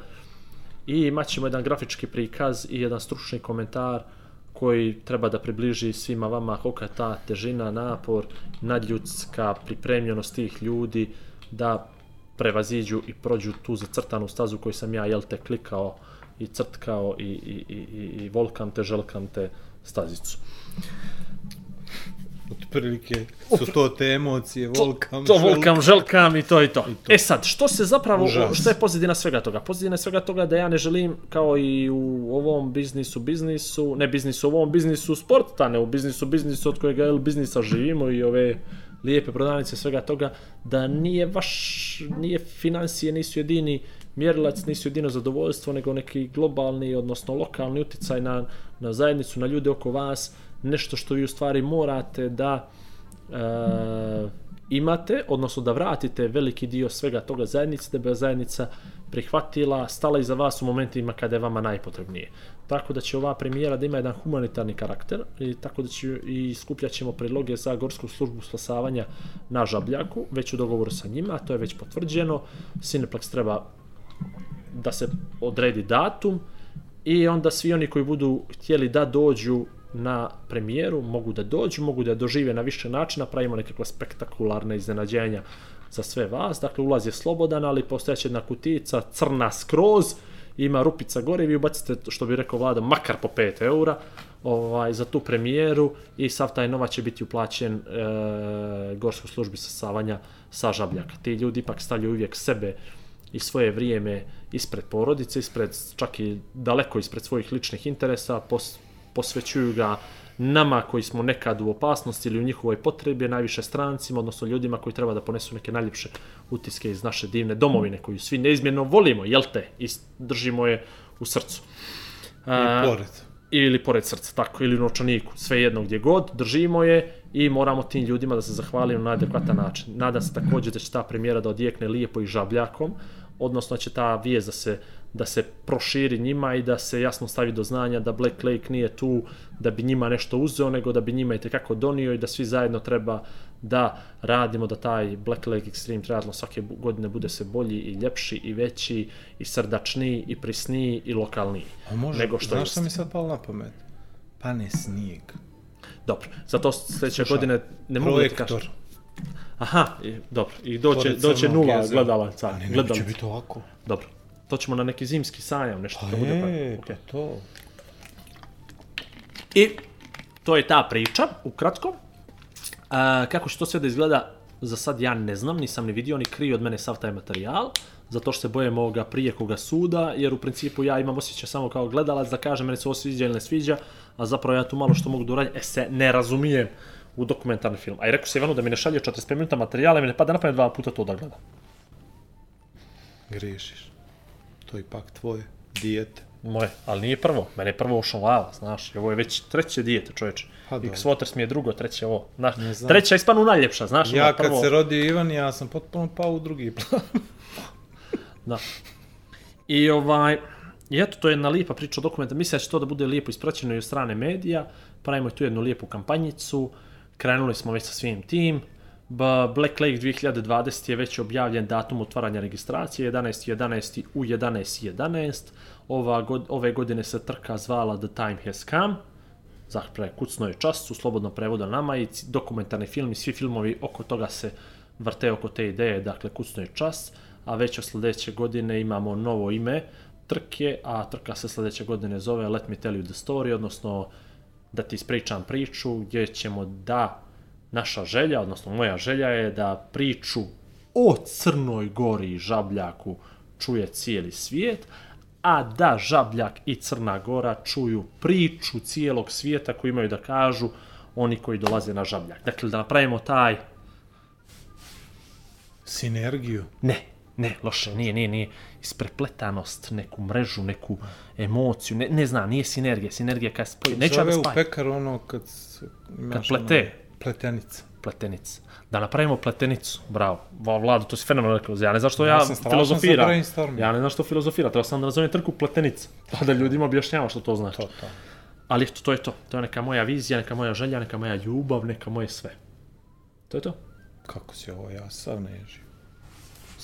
I imat ćemo jedan grafički prikaz i jedan stručni komentar koji treba da približi svima vama kolika je ta težina, napor, nadljudska pripremljenost tih ljudi da prevaziđu i prođu tu zacrtanu stazu koju sam ja, jel te, klikao i crtkao i, i, i, i, volkam te, želkam te stazicu. Otprilike su to te emocije, volkam, to želk. volkam, želkam i to i to. to. E sad, što se zapravo, Užas. što je pozadina svega toga? Pozadina svega toga da ja ne želim, kao i u ovom biznisu, biznisu, ne biznisu, u ovom biznisu sporta, ne u biznisu, biznisu od kojega jel, biznisa živimo i ove lijepe prodavnice svega toga, da nije vaš, nije financije, nisu jedini mjerilac, nisu jedino zadovoljstvo, nego neki globalni, odnosno lokalni uticaj na, na zajednicu, na ljude oko vas, nešto što vi u stvari morate da e, imate, odnosno da vratite veliki dio svega toga zajednici, da bi zajednica prihvatila, stala iza vas u momentima kada je vama najpotrebnije. Tako da će ova premijera da ima jedan humanitarni karakter i tako da će i skupljat ćemo predloge za Gorsku službu spasavanja na Žabljaku, već u dogovoru sa njima, to je već potvrđeno. Cineplex treba da se odredi datum i onda svi oni koji budu htjeli da dođu na premijeru, mogu da dođu, mogu da dožive na više načina, pravimo nekakva spektakularna iznenađenja za sve vas. Dakle, ulaz je slobodan, ali postojeća jedna kutica, crna skroz, ima rupica gore vi ubacite, što bi rekao vlada, makar po 5 eura ovaj, za tu premijeru i sav taj novac će biti uplaćen e, gorskoj službi sasavanja sa žabljaka. Ti ljudi ipak stavljaju uvijek sebe i svoje vrijeme ispred porodice, ispred, čak i daleko ispred svojih ličnih interesa, pos, posvećuju ga nama koji smo nekad u opasnosti ili u njihovoj potrebi, najviše strancima, odnosno ljudima koji treba da ponesu neke najljepše utiske iz naše divne domovine, koju svi neizmjerno volimo, jel te? I držimo je u srcu. I pored. Ili pored srca, tako, ili u novčaniku, sve jedno gdje god, držimo je i moramo tim ljudima da se zahvalimo na adekvatan način. Nadam se također da će ta premijera da odjekne lijepo i žabljakom, odnosno će ta vijest da se da se proširi njima i da se jasno stavi do znanja da Black Lake nije tu da bi njima nešto uzeo, nego da bi njima i tekako donio i da svi zajedno treba da radimo da taj Black Lake Extreme Triathlon svake godine bude sve bolji i ljepši i veći i srdačniji i prisniji i lokalniji. A može, nego što znaš što mi sad palo na pamet? Pa ne snijeg. Dobro, zato sljedeće Slušaj, godine ne mogu da ti kažem. Aha, i, dobro, i doće, doće nula jezera. gledalaca. Ne, ne, gledalaca. će biti ovako. Dobro, to ćemo na neki zimski sajam, nešto Pa da bude pa. je, Okay. to to. I to je ta priča, ukratko. A, kako će to sve da izgleda, za sad ja ne znam, nisam ni vidio, ni kriju od mene sav taj materijal, zato što se bojem ovoga prijekoga suda, jer u principu ja imam osjećaj samo kao gledalac da kažem mene se ovo sviđa ili ne sviđa, a zapravo ja tu malo što mogu da uradim, e se ne razumijem u dokumentarni film. A i rekao se Ivanu da mi ne šalje 45 minuta materijala i mi ne pada na pamet dva puta to da gledam. Griješiš. To je ipak tvoje dijete. Moje, ali nije prvo. Mene je prvo ošalava, znaš. i Ovo je već treće dijete, čoveče. Pa Pa dobro. X-Waters mi je drugo, treće ovo. Znaš, Ne znam. treća je ispanu najljepša, znaš. Ja ona kad prvo... se rodio Ivan, ja sam potpuno pao u drugi plan. Da. I ovaj, i eto, to je jedna lijepa priča o dokumenta. Mislim da će to da bude lijepo ispraćeno i od strane medija. Pravimo tu jednu lijepu kampanjicu. Krenuli smo već sa svim tim. Black Lake 2020 je već objavljen datum otvaranja registracije, 11.11. u 11.11. Ova god, ove godine se trka zvala The Time Has Come. Zapravo kucno je čas, u slobodnom prevodu na nama i dokumentarni film i svi filmovi oko toga se vrte oko te ideje, dakle kucno je čas, a već od sljedeće godine imamo novo ime trke, a trka se sljedeće godine zove Let me tell you the story, odnosno da ti ispričam priču gdje ćemo da naša želja, odnosno moja želja je da priču o Crnoj gori i Žabljaku čuje cijeli svijet, a da Žabljak i Crna Gora čuju priču cijelog svijeta koju imaju da kažu oni koji dolaze na Žabljak. Dakle, da napravimo taj Sinergiju. Ne, ne, loše, nije, nije, nije. Isprepletanost, neku mrežu, neku emociju, ne, ne znam, nije sinergija, sinergija kad spoji, neću ja da Zove u spajam, pekar ono kad imaš plete. Ono, pletenica. pletenica. Da napravimo pletenicu, bravo. Va, Vlado, to si fenomenalno rekao, ja ne znam što ja, Ja filozofiram. Ja ne znam što filozofira, treba sam da nazovem trku pletenica, pa da ljudima objašnjava što to znači. To, to. Ali eto, to je to. To je neka moja vizija, neka moja želja, neka moja ljubav, neka moje sve. To je to. Kako si ovo, ja sav nežio.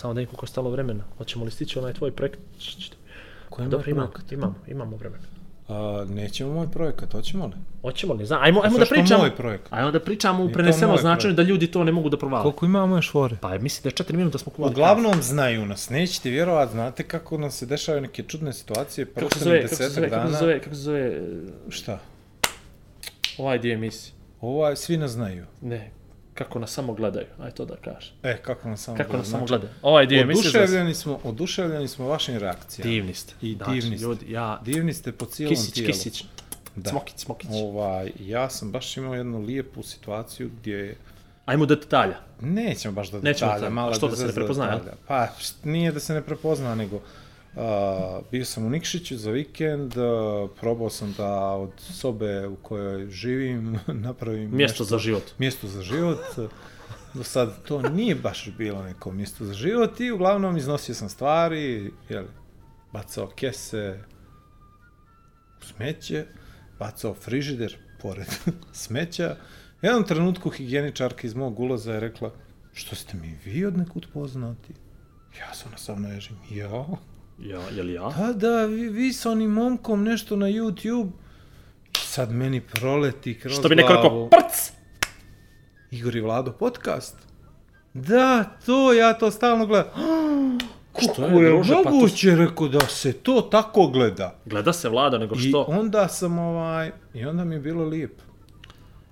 Samo da im koliko stalo vremena. Hoćemo li stići onaj tvoj projekt? Koji ima Dobro, imamo, projekat? imamo, imamo vremena. A, nećemo moj projekat, hoćemo li? Hoćemo li? Znam, ajmo, ajmo da pričamo. moj projekt? Ajmo da pričamo u prenesenom značenju da ljudi to ne mogu da provale. Koliko imamo još fore? Pa mislim da je 4 minuta smo kuvali. Uglavnom znaju nas, nećete vjerovat, znate kako nam se dešavaju neke čudne situacije, kako se zove, kako se zove, kako se dana. zove, kako se zove, Šta? ovaj dio emisije. Ovaj, svi nas znaju. Ne, kako nas samo gledaju, aj to da kažem. E, kako nas samo Kako nas samo gledaju. Ovaj dio za... Oduševljeni smo, oduševljeni smo vašim reakcijama. Divni ste. I Znači, divni ste. Ljudi, ja, Divni ste po cijelom kisić, tijelu. kisić, Da. smokić, smokić. Ovaj, ja sam baš imao jednu lijepu situaciju gdje Ajmo do detalja. Nećemo baš do Nećemo detalja, detalja. mala A što, da se ne prepozna, detalja. Pa, nije da se ne prepozna, nego uh, bio sam u Nikšiću za vikend, uh, probao sam da od sobe u kojoj živim napravim Mjesto nešto- za život. mjesto za život. Do sad to nije baš bilo neko mjesto za život i uglavnom iznosio sam stvari, jel, bacao kese u smeće, bacao frižider pored smeća. U jednom trenutku higijeničarka iz mog ulaza je rekla, što ste mi vi od nekud poznati? Ja sam na sam nežim, ja? Ja, je li ja? Pa da, vi, vi sa onim momkom nešto na YouTube, i sad meni proleti kroz Što bi neko rekao, prc! Igor i Vlado podcast. Da, to, ja to stalno gledam. Što Kako je, je druže, pa to- moguće, rekao, da se to tako gleda. Gleda se vlada, nego I što? onda sam ovaj, i onda mi je bilo lijepo.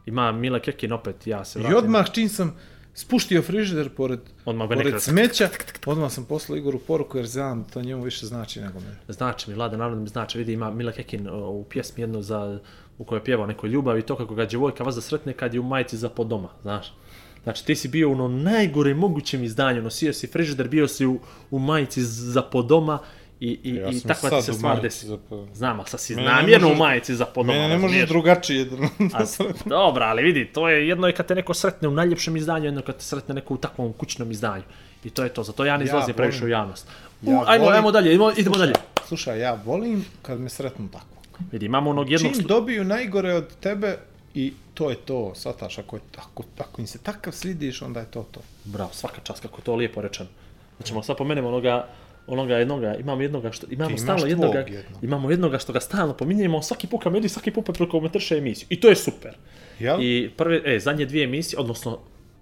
Ima Mile Kekin opet, ja se I vratim. odmah čim sam spuštio frižider pored, Odmah pored nekada- smeća, odmah sam poslao Igoru poruku jer znam da to njemu više znači nego meni. Znači mi, Vlada, naravno mi znači, vidi, ima Mila Kekin u pjesmi jednu za, u kojoj pjeva o nekoj ljubavi to kako ga djevojka vas sretne kad je u majici za pod doma, znaš. Znači ti si bio u onom najgore mogućem izdanju, nosio si frižider, bio si u, u majici za pod doma i, i, Ja i takva ti se u stvar desi. za pod doma. Znam, ali sad si Mene namjerno u možeš- majici za pod doma, Mene ne možeš razumiješ? drugačije da A, dobra, ali vidi, to je jedno je kad te neko sretne u najljepšem izdanju, jedno kad te sretne neko u takvom kućnom izdanju. I to je to, zato ja ne Ja izlazim previše u javnost. U, Ja ajmo, volim- ajmo dalje, idemo, idemo dalje. Slušaj, ja volim kad me sretnu tako. Vidi, imamo onog jednog... Čim dobiju najgore od tebe i to je to, shvataš, ako, je, ako, ako im se takav svidiš, onda je to to. Bravo, svaka čast, kako je to lijepo rečeno. Znači, sad pomenemo onoga, onoga jednoga, imamo jednoga što, imamo stalno jednoga, jednog. imamo jednoga što ga stalno pominjemo, svaki put kad vidi, svaki put kad komentarše emisiju. I to je super. Jel? I prve, e, zadnje dvije emisije, odnosno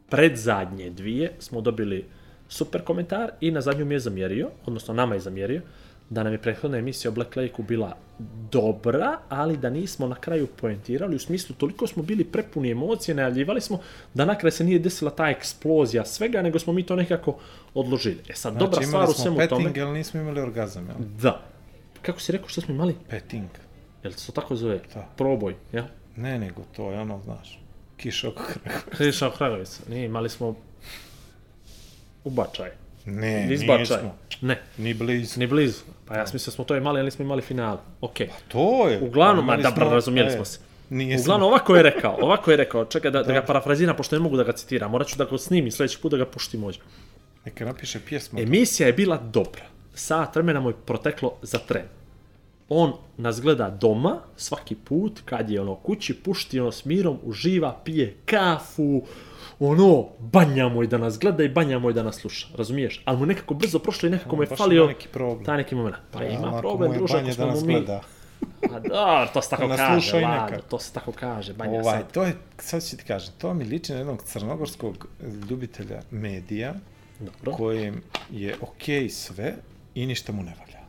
predzadnje dvije, smo dobili super komentar i na zadnju mi je zamjerio, odnosno nama je zamjerio, da nam je prethodna emisija o Black Lake-u bila dobra, ali da nismo na kraju poentirali, u smislu toliko smo bili prepuni emocije, najavljivali smo da na kraju se nije desila ta eksplozija svega, nego smo mi to nekako odložili. E sad, dobra znači, stvar imali u svemu petting, tome... ali nismo imali orgazam, jel? Da. Kako si rekao što smo imali? Petting. Jel se to tako zove? Da. Proboj, ja? Ne, nego to je ono, znaš, kiša oko kraka. Krišao Hragovic. Nije, imali smo ubačaj. Ne, Izbačaj. nismo. Ne, Ni blizu. ni blizu. Pa ja sam mislio da smo to imali, ali nismo imali finale. Okej. To je. Uglavnom, ma dobro, smo- razumijeli e, smo se. Nije Uglavnom, ovako je rekao, ovako je rekao, čekaj da, da ga parafraziram, pošto ne mogu da ga citiram, morat ću da ga snimim sljedeći put da ga puštim ovdje. Neka napiše pjesmu. Emisija je bila dobra. Sat vremena mu je proteklo za tren. On nas gleda doma, svaki put, kad je ono kući, pušti ono s mirom, uživa, pije kafu, ono, banja mu je da nas gleda i banja mu je da nas sluša, razumiješ? Ali mu nekako brzo prošlo i nekako mu je falio ima neki problem. taj neki moment. Pa ima Ako problem, druže, banje ako da smo nas mu mi... gleda. A da, to se tako nas kaže, Lado, to se tako kaže, banja Ovaj, sad. to je, sad ću ti kažem, to mi liči na jednog crnogorskog ljubitelja medija, Dobro. kojem je okej sve i ništa mu ne valja.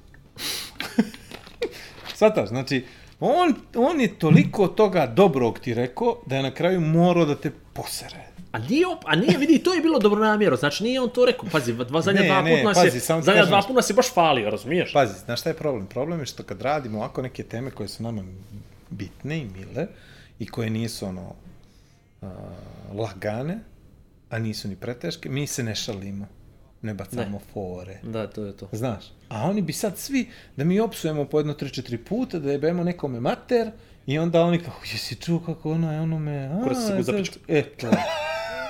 Svataš, znači, on, on je toliko toga dobrog ti rekao, da je na kraju morao da te posere. A nije, op- a nije, vidi, to je bilo dobro namjero, znači nije on to rekao, pazi, dva, zadnja Ne, dva ne, put nas pazi, je, zadnja kažem dva nešto. put nas je baš falio, razumiješ? Pazi, znaš šta je problem? Problem je što kad radimo ovako neke teme koje su nama bitne i mile i koje nisu ono a, lagane, a nisu ni preteške, mi se ne šalimo. Ne bacamo ne. fore. Da, to je to. Znaš, a oni bi sad svi, da mi opsujemo po jedno, tri, četiri puta, da jebemo nekome mater, i onda oni kako, jesi čuo kako ono je ono me, Kurac se go zapička. E, to.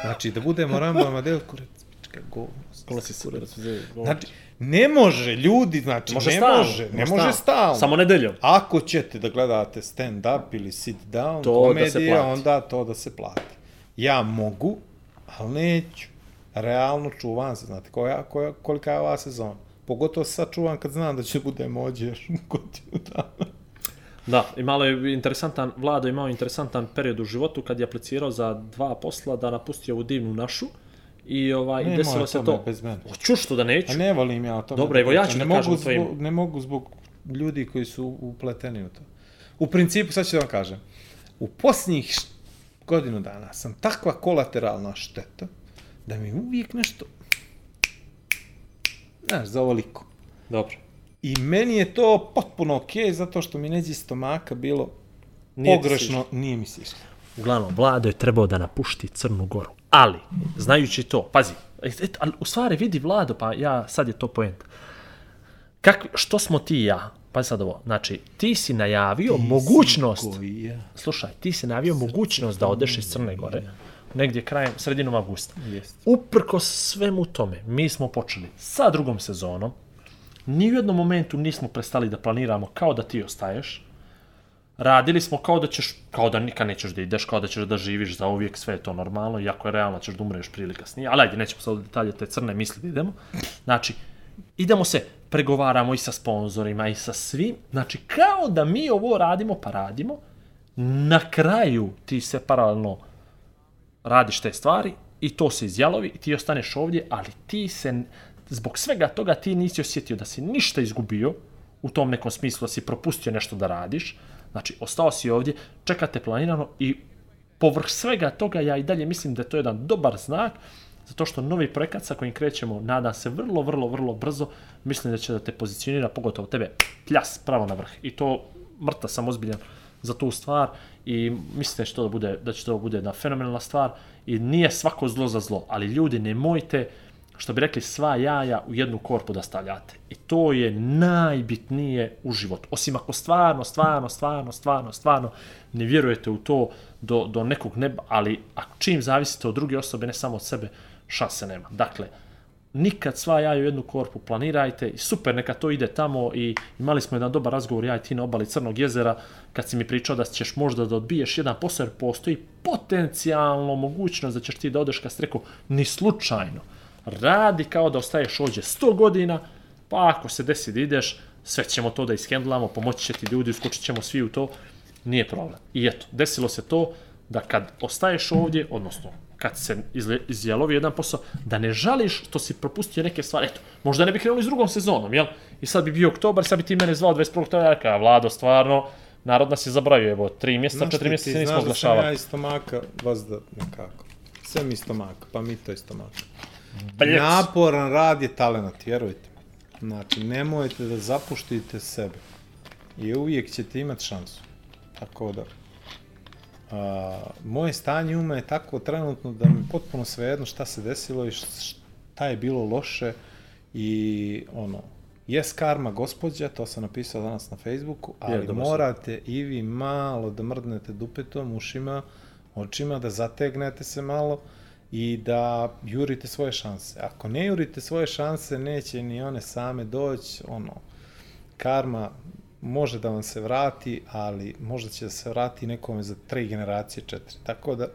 Znači, da budemo Rambo Amadeo, kurac, pička, govno. Kola si super, da se zove. Znači, ne može, ljudi, znači, može ne stalno, može, ne može stalno. Samo nedeljom. Ako ćete da gledate stand-up ili sit-down, da se komedije, plati. onda to da se plati. Ja mogu, ali neću. Realno čuvam se, znate, koja, koja, kolika je ova sezona. Pogotovo sad čuvam kad znam da će bude mođe još godinu dana. Da, imalo je interesantan, Vlado imao interesantan period u životu kad je aplicirao za dva posla da napusti ovu divnu našu i ovaj, Nema desilo se to. bez mene. Hoću što da neću. A ne volim ja o tome. Dobro, evo ja ću ne da kažem mogu svojim. zbog, Ne mogu zbog ljudi koji su upleteni u to. U principu, sad ću da vam kažem, u posljednjih godinu dana sam takva kolateralna šteta da mi uvijek nešto, znaš, za ovoliko. Dobro. I meni je to potpuno okej, zato što mi neđe stomaka bilo Nije ti pogrešno, nije mi se išlo. Uglavnom, Vlado je trebao da napušti Crnu Goru. Ali, znajući to, pazi, et, et, ali u stvari vidi Vlado, pa ja, sad je to poenta. Kak, što smo ti i ja? Pazi sad ovo, znači, ti si najavio mogućnost, Koji je? slušaj, ti si najavio mogućnost da odeš iz Crne Gore, negdje krajem, sredinom avgusta. Jest. Uprko svemu tome, mi smo počeli sa drugom sezonom, ni u jednom momentu nismo prestali da planiramo kao da ti ostaješ, radili smo kao da ćeš, kao da nikad nećeš da ideš, kao da ćeš da živiš za uvijek, sve je to normalno, iako je realno ćeš da umreš prije ili kasnije, ali ajde, nećemo sad detalje te crne misli da idemo. Znači, idemo se pregovaramo i sa sponzorima i sa svim. Znači, kao da mi ovo radimo, pa radimo. Na kraju ti se paralelno radiš te stvari i to se izjalovi i ti ostaneš ovdje, ali ti se, zbog svega toga ti nisi osjetio da si ništa izgubio, u tom nekom smislu da si propustio nešto da radiš, znači ostao si ovdje, čekate planirano i povrh svega toga ja i dalje mislim da je to jedan dobar znak, zato što novi projekat sa kojim krećemo, nadam se vrlo, vrlo, vrlo brzo, mislim da će da te pozicionira, pogotovo tebe, pljas, pravo na vrh. I to mrta sam ozbiljan za tu stvar i mislim da će to da bude, da će to da bude jedna fenomenalna stvar i nije svako zlo za zlo, ali ljudi nemojte, što bi rekli, sva jaja u jednu korpu da stavljate. I to je najbitnije u životu. Osim ako stvarno, stvarno, stvarno, stvarno, stvarno ne vjerujete u to do, do nekog neba, ali ako čim zavisite od druge osobe, ne samo od sebe, šanse nema. Dakle, nikad sva jaja u jednu korpu planirajte i super, neka to ide tamo i imali smo jedan dobar razgovor, ja i ti na obali Crnog jezera, kad si mi pričao da ćeš možda da odbiješ jedan posao, jer postoji potencijalno mogućnost da ćeš ti da odeš, kad si rekao, ni slučajno. Radi kao da ostaješ ovdje 100 godina, pa ako se desi da ideš, sve ćemo to da ishendlamo, pomoći će ti ljudi, uskočit ćemo svi u to, nije problem. I eto, desilo se to da kad ostaješ ovdje, odnosno kad se izjalovi jedan posao, da ne žališ što si propustio neke stvari. Eto, možda ne bi krenuli s drugom sezonom, jel? I sad bi bio oktobar, sad bi ti mene zvao 21. oktobra, ja rekao, Vlado, stvarno, narod nas je zabravio, evo, tri mjeseca, Znaš četiri ti, mjeseca ti nismo znaš da sam ja oglašavali. iz stomaka, vazda nekako. Sve mi stomaka, pa mi to iz stomaka. Bljec. Naporan rad je talent, vjerujte. Znači, nemojte da zapuštite sebe. I uvijek ćete imati šansu. Tako da, a, moje stanje uma je tako trenutno da mi potpuno svejedno šta se desilo i šta je bilo loše i ono, jes karma gospođa, to sam napisao danas na Facebooku, ali si. morate i vi malo da mrdnete dupetom, ušima, očima, da zategnete se malo i da jurite svoje šanse. Ako ne jurite svoje šanse, neće ni one same doći, ono, karma može da vam se vrati, ali možda će da se vrati nekome za tri generacije, četiri. Tako da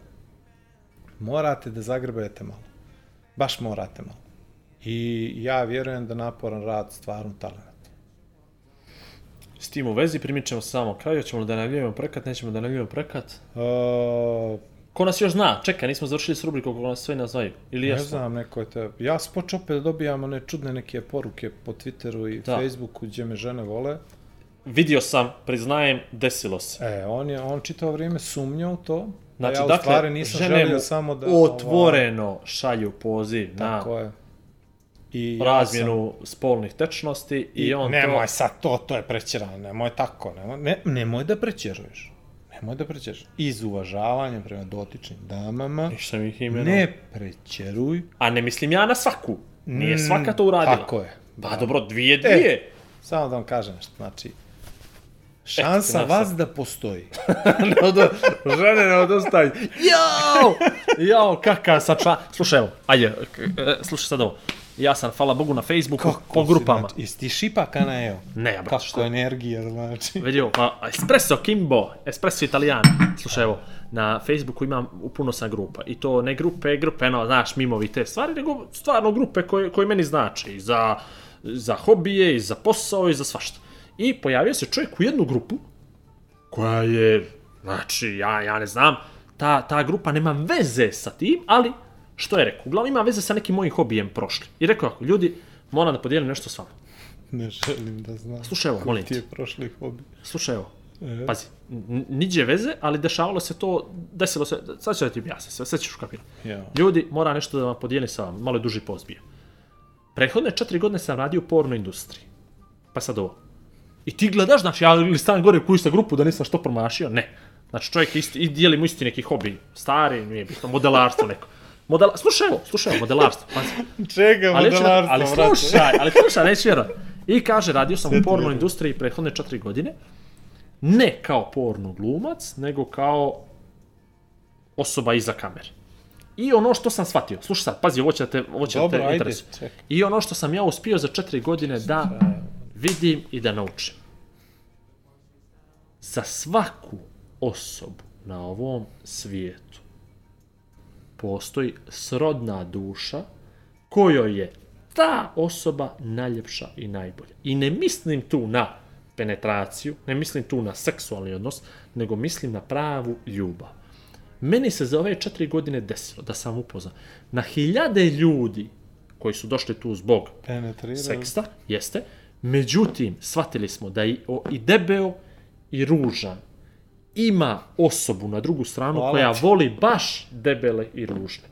morate da zagrebete malo. Baš morate malo. I ja vjerujem da naporan rad stvarno talent. S tim u vezi primičemo samo kraju, ćemo da najavljujemo prekat, nećemo da najavljujemo prekat. Uh, Ko nas još zna? Čekaj, nismo završili s rubrikom kako nas sve nazvaju. Ili ne jesmo? znam, neko je te... Ja sam počeo opet da dobijam one čudne neke poruke po Twitteru i Da. Facebooku gdje me žene vole. Vidio sam, priznajem, desilo se. E, on je, on čitavo vrijeme sumnjao u to. Znači, a ja dakle, stvari nisam želio samo da... otvoreno šalju poziv na tako je. I ja razmjenu spolnih tečnosti i, I on nemoj to... sad to, to je prećerano, nemoj tako, nemoj, ne, nemoj da prećeruješ. Nemoj da prećeruješ. Iz uvažavanja prema dotičnim damama, Nisam ih imenom. ne prećeruj. A ne mislim ja na svaku. Nije Mm, svaka to uradila. Tako je. Pa dobro, dvije, dvije. Samo da vam kažem nešto, znači, šansa Eto, vas da postoji. ne odo, žene ne odostaj. Jao! Jao, kakav sad član... Slušaj, evo, ajde, e, slušaj sad ovo. Ja sam, hvala Bogu, na Facebooku, po si, grupama. Znači, jesi ti šipaka na evo? Ne, ja, brate, Kako što? energija, znači. Vidi ovo, pa Espresso Kimbo, Espresso Italijan. Slušaj, evo, na Facebooku imam u puno sam grupa. I to ne grupe, grupe, no, znaš, mimovi te stvari, nego stvarno grupe koje, koje meni znači. I za, za hobije, i za posao, i za svašta. I pojavio se čovjek u jednu grupu, koja je, znači, ja, ja ne znam, ta, ta grupa nema veze sa tim, ali, što je rekao, uglavnom ima veze sa nekim mojim hobijem prošli. I rekao, ako ljudi, moram da podijelim nešto s vama. Ne želim da znam. Slušaj, evo, molim ti je prošli hobi. Slušaj, evo, E. pazi, niđe veze, ali dešavalo se to, desilo se, sad ću da ti objasnim, sve, sve ćeš ukapirati. Ja. Ljudi, mora nešto da vam podijelim sa vama, malo je duži post bio. Prethodne četiri godine sam radio u porno industriji. Pa sad ovo. I ti gledaš, znači ja ili stavim gore u kuću grupu da nisam što promašio, ne. Znači čovjek isti, i dijelimo isti neki hobi, stari, nije bitno, modelarstvo neko. Modela, slušaj evo, slušaj evo, modelarstvo, pazi. Čega, Ali, modelarstvo, ali slušaj, ali slušaj, neću vjerovat. I kaže, radio sam u porno industriji prethodne četiri godine, ne kao porno glumac, nego kao osoba iza kamere. I ono što sam shvatio, slušaj sad, pazi, ovo će da te, ovo će Dobro, da te interesuje. I ono što sam ja uspio za četiri godine da vidim i da naučim. Za svaku osobu na ovom svijetu postoji srodna duša kojoj je ta osoba najljepša i najbolja. I ne mislim tu na penetraciju, ne mislim tu na seksualni odnos, nego mislim na pravu ljubav. Meni se za ove četiri godine desilo da sam upoznao na hiljade ljudi koji su došli tu zbog seksta, jeste. Međutim, shvatili smo da i, o, i debeo i ružan ima osobu na drugu stranu Hvala koja voli baš debele i ružne.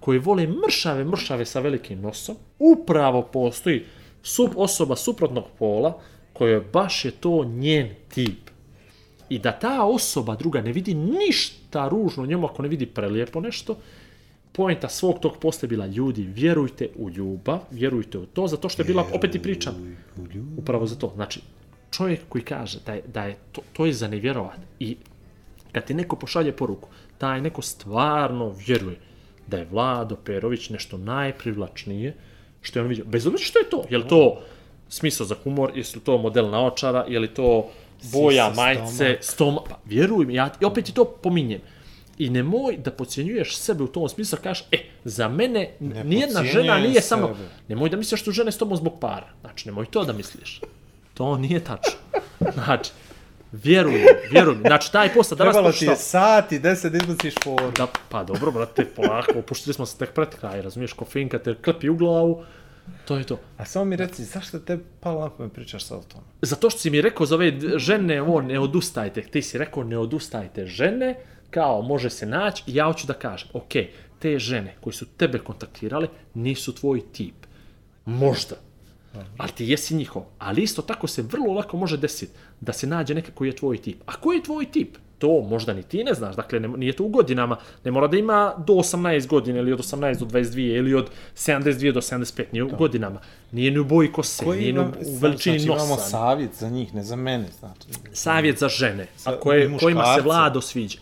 Koji vole mršave, mršave sa velikim nosom. Upravo postoji sub, osoba suprotnog pola koja baš je to njen tip. I da ta osoba druga ne vidi ništa ružno u njemu ako ne vidi prelijepo nešto, poenta svog tog posta je bila ljudi, vjerujte u ljubav, vjerujte u to, zato što je bila, opet i pričam, upravo za to. Znači, čovjek koji kaže da je, da je to, to je za nevjerovat i kad ti neko pošalje poruku, taj neko stvarno vjeruje da je Vlado Perović nešto najprivlačnije što je on vidio. Bez obzira što je to, je li to smisao za humor, jesu li to model naočara, je li to boja Sisa, majice, stoma, pa vjeruj mi, ja i opet ti to pominjem. I nemoj da podcjenjuješ sebe u tom smislu, kažeš, e, za mene Ne nijedna žena nije samo... sebe. Nemoj da misliš da su žene s tobom zbog para. Znači, nemoj to da misliš. To nije tačno. Znači, vjeruj, vjeruj. Znači, taj posao danas Trebalo ti je sat i deset da izbaciš foru. Da, pa dobro, brate, polako, puštili smo se tek pred kraj, razumiješ, kofeinka te klepi u glavu, to je to. A samo mi reci, zašto te palo na pamet pričaš sad o tome? Zato što si mi rekao za ove žene, ovo, ne odustajte, ti si rekao ne odustajte žene, kao može se naći, ja hoću da kažem, ok, te žene koje su tebe kontaktirale nisu tvoj tip. Možda. Ali ti jesi njihov. Ali isto tako se vrlo lako može desiti da se nađe neka koji je tvoj tip. A koji je tvoj tip? To možda ni ti ne znaš. Dakle, ne, nije to u godinama. Ne mora da ima do 18 godina ili od 18 do 22 ili od 72 do 75. Nije u godinama. Nije ni u boji kose. nije ni u, veličini znači, nosa. imamo savjet za njih, ne za mene, znači. savjet za žene, Za- a koje, kojima se. Vlado sviđa.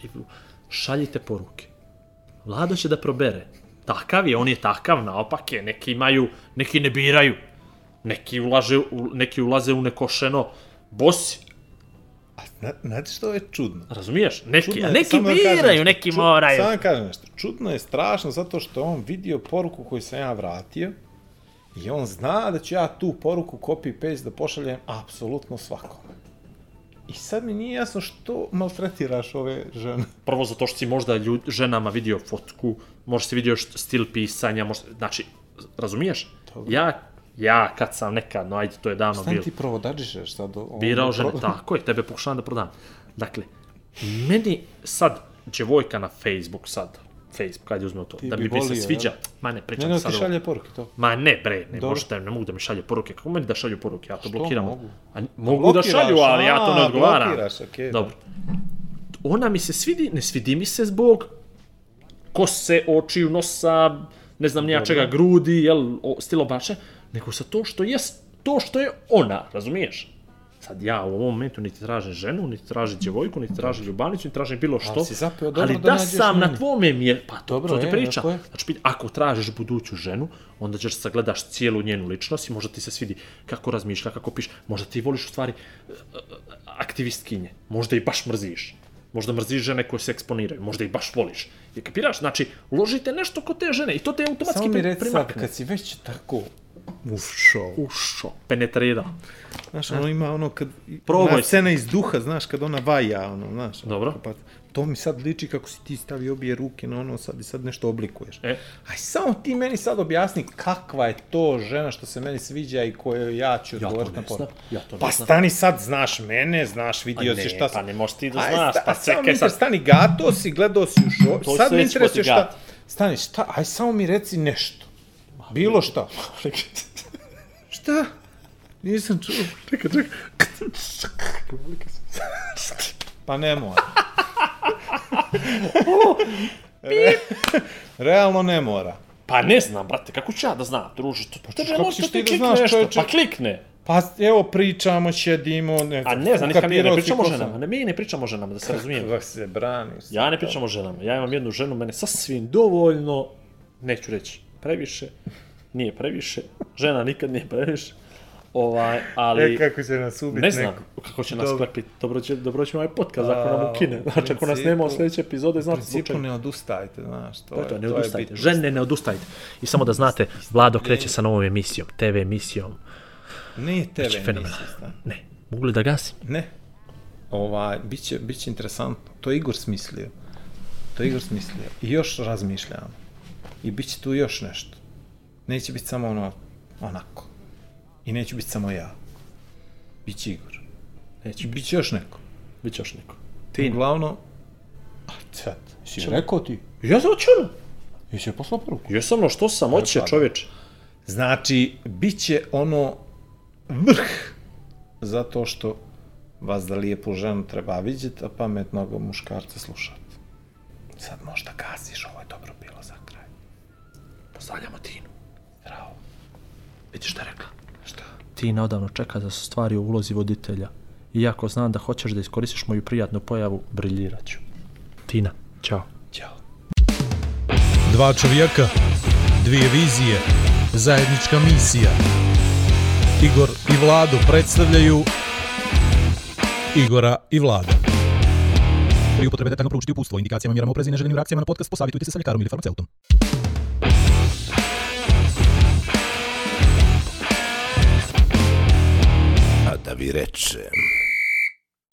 Šaljite poruke. Vlado će da probere. Takav je, on je takav, naopak je. Neki imaju, neki ne biraju. Neki, ulaže, u, neki ulaze u nekošeno bosi. A zna, znate što je čudno? Razumiješ? Neki, Čudno je, neki da kažem biraju, neki ču- moraju. Samo da kažem nešto. Čudno je strašno zato što on vidio poruku koju sam ja vratio i on zna da ću ja tu poruku copy-paste da pošaljem apsolutno svakome. I sad mi nije jasno što maltretiraš ove žene. Prvo zato što si možda ljud, ženama vidio fotku, možda si vidio stil pisanja, možda, znači, razumiješ? Ja, ja kad sam nekad, no ajde, to je davno Stan bilo. ti provodadžišeš sad? o- birao ono, žene, pro- tako je, tebe pokušavam da prodam. Dakle, meni sad, djevojka na Facebook sad, Facebook, ajde uzmemo to, Ti da bi mi bi se sviđa, jel? ma ne, Ne, pričam ne, sad ti ovo. šalje poruke to. Ma ne, bre, ne, Dobro. možete, ne mogu da mi šalje poruke. Kako meni da šalju poruke? Ja to blokiram. mogu? A, mogu da šalju, ali ja to ne odgovaram. blokiraš, okej, Dobro. Ona mi se svidi, ne svidi mi se zbog kose, očiju, nosa, ne znam nija čega, grudi, jel, o, stil oblačenja, nego sa to što je to što je ona, razumiješ? Sad ja u ovom momentu niti tražim ženu, niti tražim djevojku, niti tražim ljubavnicu, niti tražim bilo što. si zapeo dobro ali da da, sam na meni. tvome mje, pa to, Dobro, to ti je, priča. je. Znači, ako tražiš buduću ženu, onda ćeš sagledaš cijelu njenu ličnost i možda ti se svidi kako razmišlja, kako piše. Možda ti voliš u stvari e, e, aktivistkinje. Možda i baš mrziš. Možda mrziš žene koje se eksponiraju. Možda i baš voliš. Je kapiraš? Znači, uložite nešto kod te žene i to te automatski Samo mi reci sad, primakne. kad si već tako ušao, Ušo, penetrira. Znaš, ono ima ono kad... Probaj Ona se. scena iz duha, znaš, kad ona vaja, ono, znaš. Dobro. Pa, to mi sad liči kako si ti stavio obje ruke na ono sad i sad nešto oblikuješ. E. Aj, samo ti meni sad objasni kakva je to žena što se meni sviđa i kojoj ja ću odgovoriti ne na poruku. ja to ne Pa znam. stani sad, znaš mene, znaš, vidio A si ne, šta pa sam... ne možeš ti da Aj, znaš, sta- pa čekaj sad. Stani, gato si, gledao si u šo... To sad mi interesuje šta... Stani, šta? Aj, samo mi reci nešto. Bilo šta. šta? Nisam čuo. Čekaj, čekaj. Pa ne mora. Re- Realno ne mora. Pa ne znam, brate, kako ću ja da znam, druže, to, to kako možda ćeš ti da klikne znaš, nešto, čoveče? pa klikne. Pa evo pričamo, šedimo, ne A znam. ne znam, nikad mi ne pričamo o ženama, ne, mi ne pričamo o ženama, da se razumijemo. Kako se braniš. Ja ne pričam o ženama, ja imam jednu ženu, mene sasvim dovoljno, neću reći previše, nije previše, žena nikad nije previše, Ovaj, ali... E, kako će nas ubiti Ne znam neko? kako će nas klepiti. Dobro će, dobro će ovaj podcast ako nam ukine. u Znači, ako nas principu- nema u sljedeće epizode, U znate zbog principu čega. ne odustajte, znaš, to, To je je, to, ne to je odustajte. bitno. Žene, ne odustajte. I samo da znate, Vlado kreće sa novom emisijom, TV emisijom. Nije TV Biće fenomenalno. emisija. Ne, mogu li da gasim? Ne. Ovaj, bit će, bit će interesantno. To je Igor smislio. To je Igor smislio. I još razmišljam. I bit će tu još nešto. Neće biti samo ono, onako. I neće biti samo ja. Biće Igor. Neće, I bit će još neko. bit će još neko. Ti. Uglavnom, a sad, si rekao ti? Ja sam ono. Jesi je poslao poruku? Jesam, no što sam, hoće da. čovječ. Znači, bit će ono vrh, zato što vas da lijepu ženu treba vidjeti, a pametnog muškarca slušati. Sad možda gasiš, ovo je dobro. Pozdravljamo Tinu. Zdravo. Vidiš šta je rekla? Šta? Tina odavno čeka da se stvari u ulozi voditelja. Iako znam da hoćeš da iskoristiš moju prijatnu pojavu, briljirat ću. Tina, čao. Ćao. Dva čovjeka, dvije vizije, zajednička misija. Igor i Vlado predstavljaju Igora i Vlada. Pri upotrebi detaljno proučiti upustvo, indikacijama, mjerama oprezi i neželjenim reakcijama na podcast posavitujte se sa ljekarom ili farmaceutom. A da vi rečem...